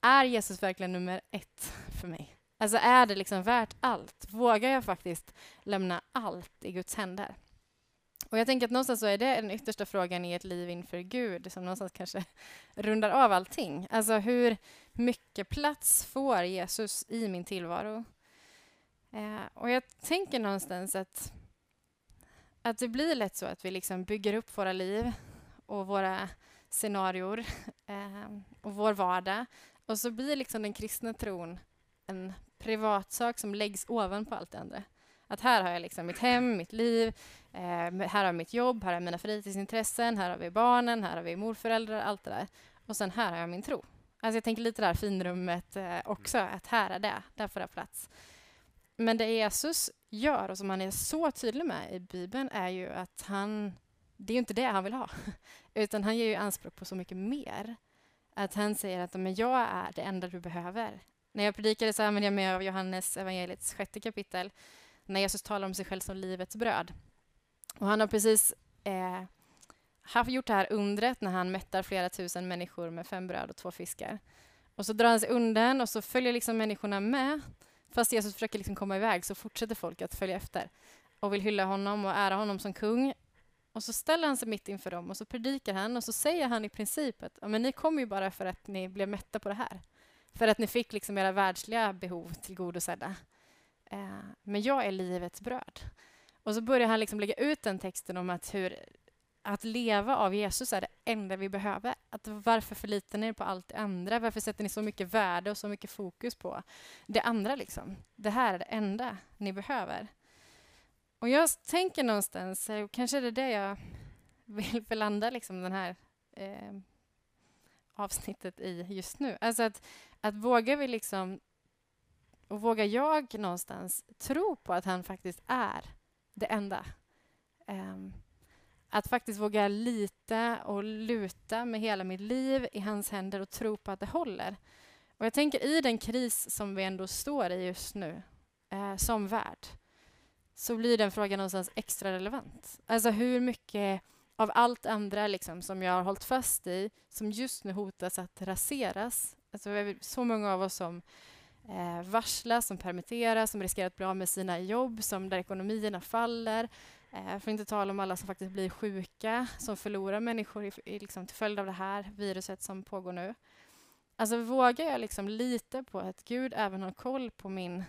[SPEAKER 1] är Jesus verkligen nummer ett för mig? Alltså är det liksom värt allt? Vågar jag faktiskt lämna allt i Guds händer? Och jag tänker att någonstans så är det den yttersta frågan i ett liv inför Gud som någonstans kanske rundar av allting. Alltså hur mycket plats får Jesus i min tillvaro? Eh, och jag tänker någonstans att, att det blir lätt så att vi liksom bygger upp våra liv och våra scenarior eh, och vår vardag och så blir liksom den kristna tron en privatsak som läggs ovanpå allt det andra. Att här har jag liksom mitt hem, mitt liv, eh, här har jag mitt jobb, här har jag mina fritidsintressen, här har vi barnen, här har vi morföräldrar, allt det där. Och sen här har jag min tro. Alltså jag tänker lite där finrummet eh, också, att här är det, där får det plats. Men det Jesus gör, och som han är så tydlig med i Bibeln, är ju att han... Det är ju inte det han vill ha, utan han ger ju anspråk på så mycket mer. Att han säger att men jag är det enda du behöver. När jag predikade så använde jag mig av Johannes evangeliets sjätte kapitel, när Jesus talar om sig själv som livets bröd. Och han har precis eh, haft gjort det här undret när han mättar flera tusen människor med fem bröd och två fiskar. Och så drar han sig undan och så följer liksom människorna med. Fast Jesus försöker liksom komma iväg så fortsätter folk att följa efter och vill hylla honom och ära honom som kung. Och så ställer han sig mitt inför dem och så predikar han och så säger han i princip att men ni kom ju bara för att ni blev mätta på det här. För att ni fick liksom era världsliga behov tillgodosedda. Eh, men jag är livets bröd. Och så börjar han liksom lägga ut den texten om att hur att leva av Jesus är det enda vi behöver. Att varför förlitar ni er på allt det andra? Varför sätter ni så mycket värde och så mycket fokus på det andra? Liksom? Det här är det enda ni behöver. Och jag tänker någonstans, eh, kanske är det det jag vill blanda liksom den här eh, avsnittet i just nu. Alltså att, att vågar vi liksom, och vågar jag någonstans tro på att han faktiskt är det enda. Eh, att faktiskt våga lita och luta med hela mitt liv i hans händer och tro på att det håller. Och jag tänker i den kris som vi ändå står i just nu, eh, som värld så blir den frågan någonstans extra relevant. Alltså hur mycket av allt andra liksom, som jag har hållit fast i som just nu hotas att raseras. Alltså, vi är så många av oss som eh, varslas, som permitteras, som riskerar att bli av med sina jobb, som där ekonomierna faller. Eh, för att inte tala om alla som faktiskt blir sjuka, som förlorar människor i, i, liksom, till följd av det här viruset som pågår nu. Alltså vågar jag liksom lita på att Gud även har koll på min,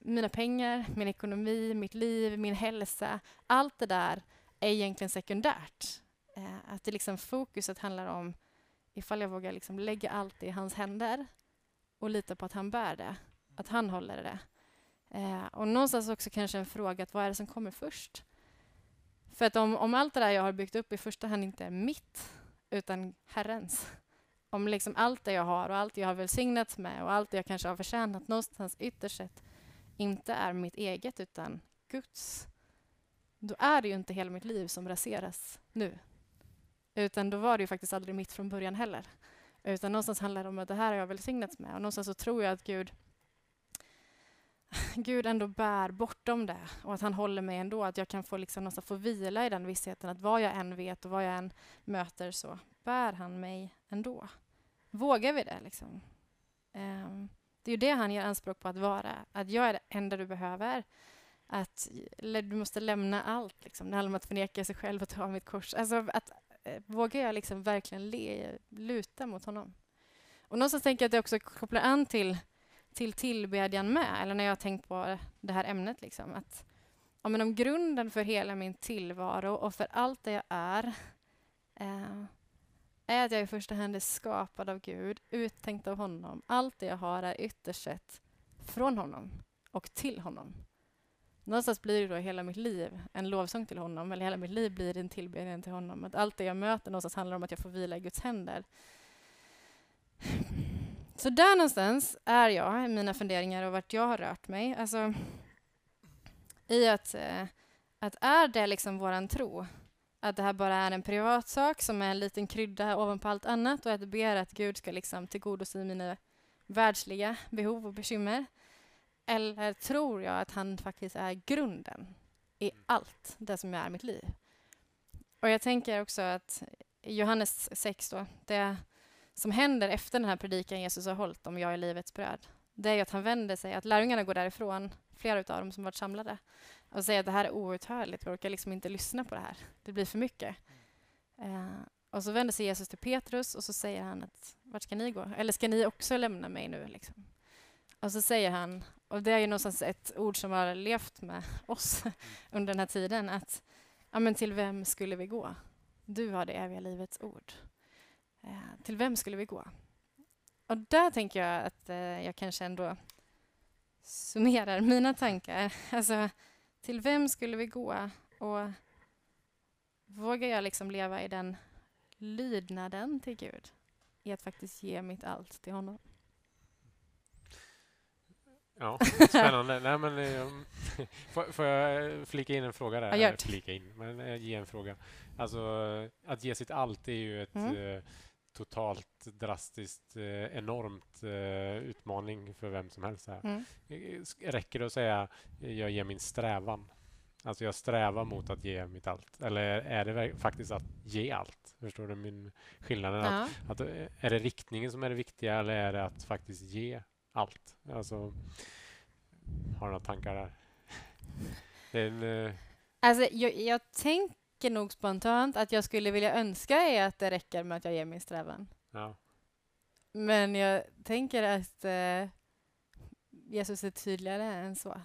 [SPEAKER 1] mina pengar, min ekonomi, mitt liv, min hälsa. Allt det där är egentligen sekundärt. Eh, att det liksom fokuset handlar om ifall jag vågar liksom lägga allt i hans händer och lita på att han bär det, att han håller det. Eh, och någonstans också kanske en fråga att vad är det som kommer först? För att om, om allt det där jag har byggt upp i första hand inte är mitt, utan Herrens. Om liksom allt det jag har och allt jag har välsignats med och allt jag kanske har förtjänat någonstans ytterst sett inte är mitt eget utan Guds, då är det ju inte hela mitt liv som raseras nu. Utan då var det ju faktiskt aldrig mitt från början heller. Utan någonstans handlar det om att det här har jag välsignats med och någonstans så tror jag att Gud Gud ändå bär bortom det och att han håller mig ändå. Att jag kan få, liksom, få vila i den vissheten att vad jag än vet och vad jag än möter så bär han mig ändå. Vågar vi det? Liksom? Um, det är ju det han gör anspråk på att vara. Att jag är det enda du behöver. Att du måste lämna allt. Liksom. Det handlar om att förneka sig själv och ta mitt kors. Alltså att eh, vågar jag liksom verkligen le, luta mot honom? Och någonstans tänker jag att det också kopplar an till till tillbedjan med, eller när jag har tänkt på det här ämnet. Liksom, att, ja, men om grunden för hela min tillvaro och för allt det jag är eh, är att jag i första hand är skapad av Gud, uttänkt av honom. Allt det jag har är ytterst sett från honom och till honom. Någonstans blir det då hela mitt liv en lovsång till honom, eller hela mitt liv blir en tillbedjan till honom. Att allt det jag möter någonstans handlar om att jag får vila i Guds händer. Så där någonstans är jag i mina funderingar och vart jag har rört mig. Alltså, I att, eh, att är det liksom våran tro, att det här bara är en privat sak som är en liten krydda ovanpå allt annat och att ber att Gud ska liksom tillgodose mina världsliga behov och bekymmer? Eller tror jag att han faktiskt är grunden i allt det som är mitt liv? Och jag tänker också att Johannes 6 då, det som händer efter den här predikan Jesus har hållit om jag är livets bröd, det är att han vänder sig, att lärjungarna går därifrån, flera av dem som varit samlade, och säger att det här är outhärdligt, vi orkar liksom inte lyssna på det här. Det blir för mycket. Eh, och så vänder sig Jesus till Petrus och så säger han att vart ska ni gå? Eller ska ni också lämna mig nu? Liksom? Och så säger han, och det är ju någonstans ett ord som har levt med oss under den här tiden, att ja, men till vem skulle vi gå? Du har det eviga livets ord. Eh, till vem skulle vi gå? Och där tänker jag att eh, jag kanske ändå summerar mina tankar. Alltså, till vem skulle vi gå? Och vågar jag liksom leva i den lydnaden till Gud? I att faktiskt ge mitt allt till honom.
[SPEAKER 3] Ja, spännande. Nej, men, eh, får, får, jag flika in en fråga där?
[SPEAKER 1] Ja,
[SPEAKER 3] flika in, men ge en fråga. Alltså, att ge sitt allt är ju ett mm totalt drastiskt eh, enormt eh, utmaning för vem som helst. Här. Mm. Eh, räcker det att säga jag ger min strävan? Alltså jag strävar mot att ge mitt allt. Eller är det faktiskt att ge allt? Förstår du min skillnad? Ja. Att, att, är det riktningen som är det viktiga eller är det att faktiskt ge allt? Alltså, har du några tankar där?
[SPEAKER 1] En, alltså, jag, jag tänker tänker nog spontant att jag skulle vilja önska är att det räcker med att jag ger min strävan.
[SPEAKER 3] Ja.
[SPEAKER 1] Men jag tänker att eh, Jesus är tydligare än så.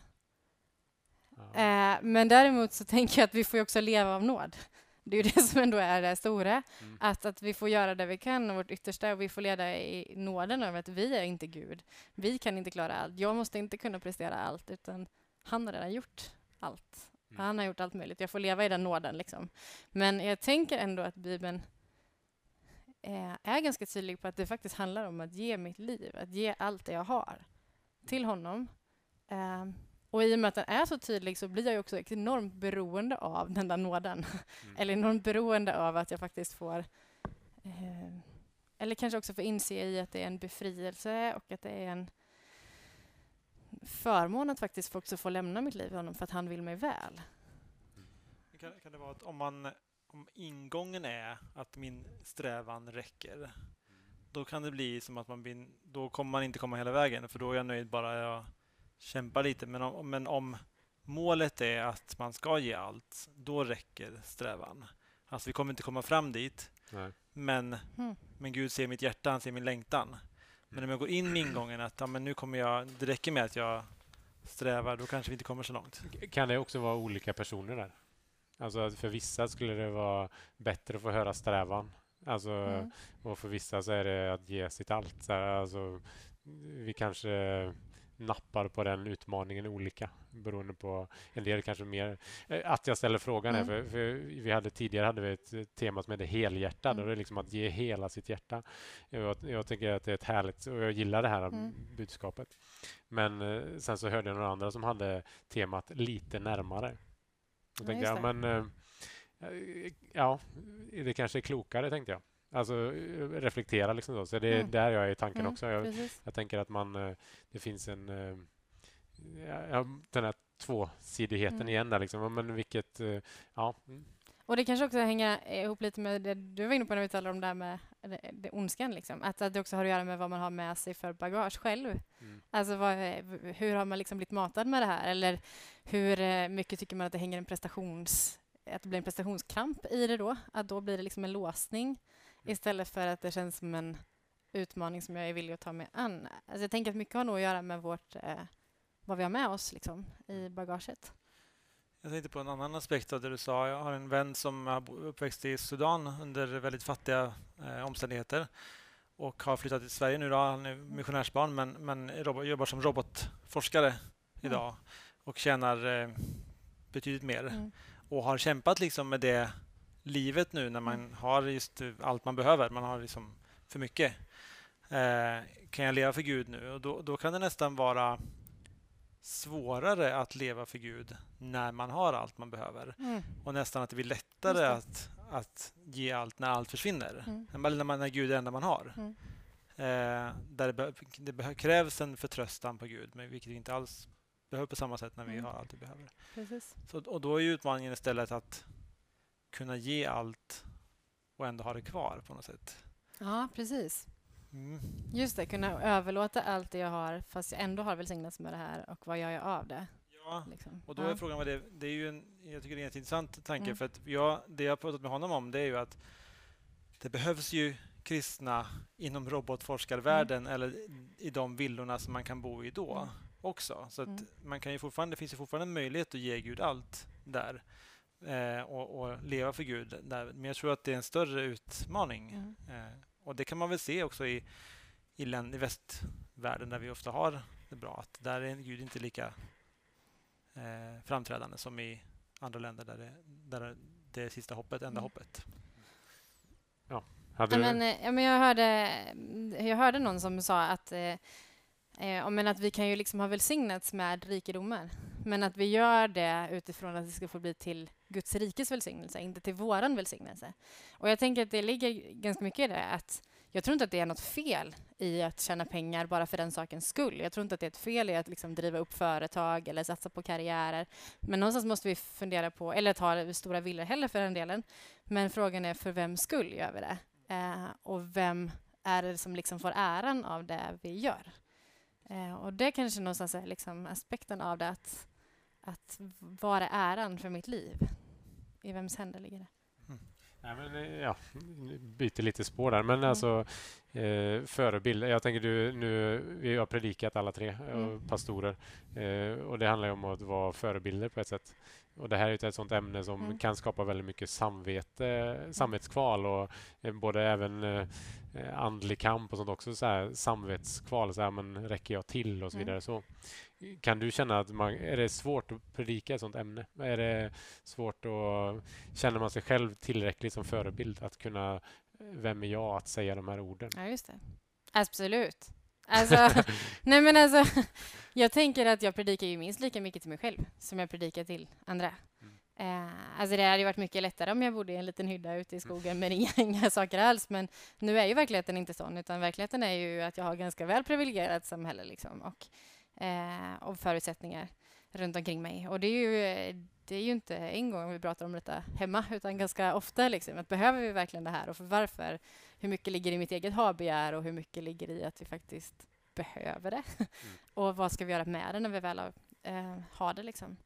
[SPEAKER 1] Ja. Eh, men däremot så tänker jag att vi får också leva av nåd. Det är ju det som ändå är det stora. Mm. Att, att vi får göra det vi kan och vårt yttersta och vi får leda i nåden över att vi är inte Gud. Vi kan inte klara allt. Jag måste inte kunna prestera allt utan han har redan gjort allt. Mm. Han har gjort allt möjligt. Jag får leva i den nåden. Liksom. Men jag tänker ändå att Bibeln är ganska tydlig på att det faktiskt handlar om att ge mitt liv, att ge allt det jag har till honom. Um, och i och med att den är så tydlig så blir jag också enormt beroende av den där nåden. Mm. eller enormt beroende av att jag faktiskt får eh, eller kanske också får inse i att det är en befrielse och att det är en förmån att faktiskt också få lämna mitt liv i honom för att han vill mig väl.
[SPEAKER 2] Kan, kan det vara att om, man, om ingången är att min strävan räcker, då kan det bli som att man blir, då kommer man inte komma hela vägen, för då är jag nöjd bara jag kämpar lite. Men om, men om målet är att man ska ge allt, då räcker strävan. Alltså vi kommer inte komma fram dit,
[SPEAKER 3] Nej.
[SPEAKER 2] men,
[SPEAKER 1] Mm.
[SPEAKER 2] men Gud ser mitt hjärta, han ser min längtan. Men om jag går in med ingången att ja, men nu kommer jag, det räcker med att jag strävar, då kanske vi inte kommer så långt.
[SPEAKER 3] Kan det också vara olika personer där? Alltså för vissa skulle det vara bättre att få höra strävan. Alltså,
[SPEAKER 1] Mm.
[SPEAKER 3] Och för vissa så är det att ge sitt allt. Så här, alltså, vi kanske nappar på den utmaningen olika beroende på en del kanske mer eh, att jag ställer frågan
[SPEAKER 1] Mm.
[SPEAKER 3] är för, för vi hade tidigare hade vi ett eh, tema som hette helhjärtad
[SPEAKER 1] Mm.
[SPEAKER 3] och det är liksom att ge hela sitt hjärta. Jag, jag tycker att det är ett härligt och jag gillar det här
[SPEAKER 1] Mm.
[SPEAKER 3] budskapet. Men eh, sen så hörde jag några andra som hade temat lite närmare.
[SPEAKER 1] Ja,
[SPEAKER 3] Jag tänkte,
[SPEAKER 1] just
[SPEAKER 3] ja, men ja, det kanske är klokare tänkte jag. Alltså reflektera liksom då. Så det är
[SPEAKER 1] Mm.
[SPEAKER 3] där jag är i tanken
[SPEAKER 1] Mm,
[SPEAKER 3] också. Jag, jag tänker att man, det finns en, ja, den här tvåsidigheten
[SPEAKER 1] Mm.
[SPEAKER 3] igen där liksom. Men vilket, eh, ja. mm.
[SPEAKER 1] Och det kanske också hänger ihop lite med det du var inne på när vi talade om det här med det, det ondskan. Liksom. Att, att det också har att göra med vad man har med sig för bagage själv.
[SPEAKER 3] Mm.
[SPEAKER 1] Alltså vad, hur har man liksom blivit matad med det här? Eller hur eh, mycket tycker man att det hänger en prestations... Att det blir en prestationskramp i det då? Att då blir det liksom en låsning istället för att det känns som en utmaning som jag är villig att ta mig an. Alltså jag tänker att mycket har nog att göra med vårt, eh, vad vi har med oss liksom, i bagaget.
[SPEAKER 2] Jag tänkte på en annan aspekt av det du sa. Jag har en vän som är uppväxt i Sudan under väldigt fattiga eh, omständigheter och har flyttat till Sverige nu. Då. Han är missionärsbarn men, men jobbar som robotforskare idag och tjänar eh, betydligt mer
[SPEAKER 1] Mm.
[SPEAKER 2] och har kämpat liksom med det livet nu när man
[SPEAKER 1] Mm.
[SPEAKER 2] har just eh, allt man behöver. Man har liksom för mycket. Eh, kan jag leva för Gud nu? Och då, då kan det nästan vara svårare att leva för Gud när man har allt man behöver.
[SPEAKER 1] Mm.
[SPEAKER 2] Och nästan att det blir lättare
[SPEAKER 1] det.
[SPEAKER 2] att, att ge allt när allt försvinner.
[SPEAKER 1] Mm.
[SPEAKER 2] När, man, när Gud är det enda man har.
[SPEAKER 1] Mm.
[SPEAKER 2] Eh, där det, det krävs en förtröstan på Gud, men vilket vi inte alls behöver på samma sätt när vi
[SPEAKER 1] Mm.
[SPEAKER 2] har allt vi behöver.
[SPEAKER 1] Precis.
[SPEAKER 2] Så, och då är utmaningen istället att kunna ge allt och ändå ha det kvar på något sätt.
[SPEAKER 1] Ja, precis.
[SPEAKER 2] Mm.
[SPEAKER 1] Just det, kunna överlåta allt det jag har fast jag ändå har välsignats med det här och vad gör jag av det?
[SPEAKER 2] Ja,
[SPEAKER 1] Liksom.
[SPEAKER 2] och då
[SPEAKER 1] ja.
[SPEAKER 2] är frågan vad det Det är ju en, jag tycker det är en intressant tanke
[SPEAKER 1] Mm.
[SPEAKER 2] för att jag, det jag har pratat med honom om det är ju att det behövs ju kristna inom robotforskarvärlden eller i de villorna som man kan bo i då
[SPEAKER 1] Mm.
[SPEAKER 2] också. Så att
[SPEAKER 1] Mm.
[SPEAKER 2] man kan ju fortfarande, det finns ju fortfarande en möjlighet att ge Gud allt där eh, och, och leva för Gud där. Men jag tror att det är en större utmaning.
[SPEAKER 1] Mm.
[SPEAKER 2] Eh, och det kan man väl se också i, i, länd, i västvärlden där vi ofta har det bra. Att där är Gud inte lika eh, framträdande som i andra länder där det, där det är sista hoppet, enda
[SPEAKER 1] Mm.
[SPEAKER 2] hoppet.
[SPEAKER 3] Hade
[SPEAKER 1] Ja, men, eh, ja, men jag, hörde, jag hörde någon som sa att, eh, eh, men att vi kan ju liksom ha välsignats med rikedomar, men att vi gör det utifrån att det ska få bli till Guds rikes välsignelse, inte till våran välsignelse. Och jag tänker att det ligger ganska mycket i det, att jag tror inte att det är något fel i att tjäna pengar bara för den sakens skull. Jag tror inte att det är ett fel i att liksom driva upp företag eller satsa på karriärer. Men någonstans måste vi fundera på, eller ta stora villor heller för den delen. Men frågan är för vems skull gör vi det? Eh, och vem är det som liksom får äran av det vi gör? Eh, och det kanske någonstans är liksom aspekten av det, att, att vad är äran för mitt liv? I vems händer ligger det?
[SPEAKER 3] Nej, men, ja, byter lite spår där. Men
[SPEAKER 1] Mm.
[SPEAKER 3] alltså, eh, förebild. Jag tänker du, nu, vi har predikat alla tre, eh,
[SPEAKER 1] Mm.
[SPEAKER 3] pastorer. Eh, och det handlar ju om att vara förebilder på ett sätt. Och det här är ett sånt ämne som
[SPEAKER 1] Mm.
[SPEAKER 3] kan skapa väldigt mycket samvete, samvetskval och eh, både även eh, andlig kamp och sånt också. Så här, samvetskval, så här, men räcker jag till och så
[SPEAKER 1] Mm.
[SPEAKER 3] vidare. Så. Kan du känna att man, är det svårt att predika ett sånt ämne? Är det svårt att Känner man sig själv tillräckligt som förebild att kunna Vem är jag att säga de här orden?
[SPEAKER 1] Ja, just det. Absolut. Alltså, nej men alltså, jag tänker att jag predikar ju minst lika mycket till mig själv som jag predikar till andra.
[SPEAKER 3] Mm.
[SPEAKER 1] Eh, alltså det hade ju varit mycket lättare om jag bodde i en liten hydda ute i skogen med inga, inga saker alls. Men nu är ju verkligheten inte sån, utan verkligheten är ju att jag har ganska väl privilegierat samhälle. Liksom. Och, eh, och förutsättningar runt omkring mig. Och det är ju, det är ju inte en gång vi pratar om detta hemma, utan ganska ofta. Liksom, att behöver vi verkligen det här och för varför? Hur mycket ligger i mitt eget ha-begär och hur mycket ligger i att vi faktiskt behöver det? Mm. och vad ska vi göra med det när vi väl har, eh, har det? Liksom?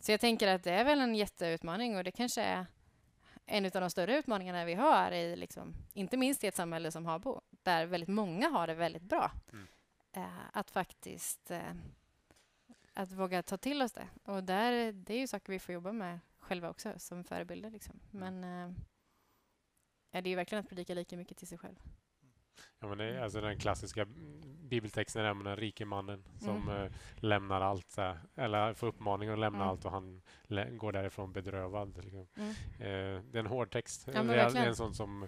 [SPEAKER 1] Så jag tänker att det är väl en jätteutmaning och det kanske är en av de större utmaningarna vi har, i, liksom, inte minst i ett samhälle som Habo, där väldigt många har det väldigt bra. Mm. Eh, att faktiskt eh, att våga ta till oss det. Och där, det är ju saker vi får jobba med själva också, som förebilder. Liksom. Men eh, det är ju verkligen att predika lika mycket till sig själv.
[SPEAKER 3] Ja, men det är alltså den klassiska bibeltexten är den rike mannen som mm. eh, lämnar allt, här, eller får uppmaning att lämna mm. allt och han går därifrån bedrövad. Liksom. Mm. Eh, det är en hård text. Ja, det, är, det, är, en sån som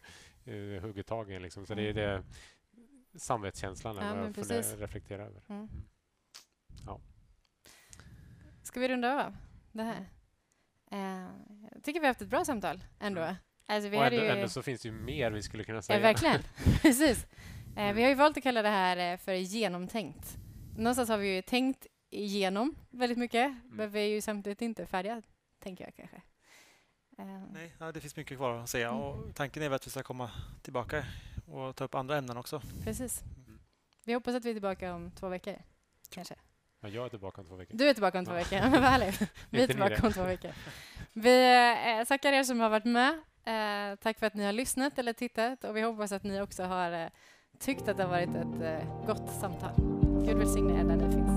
[SPEAKER 3] eh, hugger tag i liksom. Så det är mm. det samvetskänslan ja, jag får reflektera över. Mm. Mm.
[SPEAKER 1] Ska vi runda av det här? Eh, jag tycker vi har haft ett bra samtal ändå.
[SPEAKER 3] Alltså, vi och ändå, ju... ändå så finns det ju mer vi skulle kunna säga.
[SPEAKER 1] Ja, verkligen. Precis. Eh, vi har ju valt att kalla det här eh, för genomtänkt. Någonstans har vi ju tänkt igenom väldigt mycket, mm. men vi är ju samtidigt inte färdiga, tänker jag kanske.
[SPEAKER 2] Eh. Nej, ja, det finns mycket kvar att säga. Mm. Och tanken är väl att vi ska komma tillbaka och ta upp andra ämnen också.
[SPEAKER 1] Precis. Mm. Vi hoppas att vi är tillbaka om två veckor, kanske.
[SPEAKER 3] Ja, jag är tillbaka om två veckor.
[SPEAKER 1] Du är tillbaka om två veckor. Ja, vad härligt. Vi är tillbaka om två veckor. Vi tackar er som har varit med. Eh, tack för att ni har lyssnat eller tittat och vi hoppas att ni också har eh, tyckt att det har varit ett eh, gott samtal. Gud välsigne er där ni finns.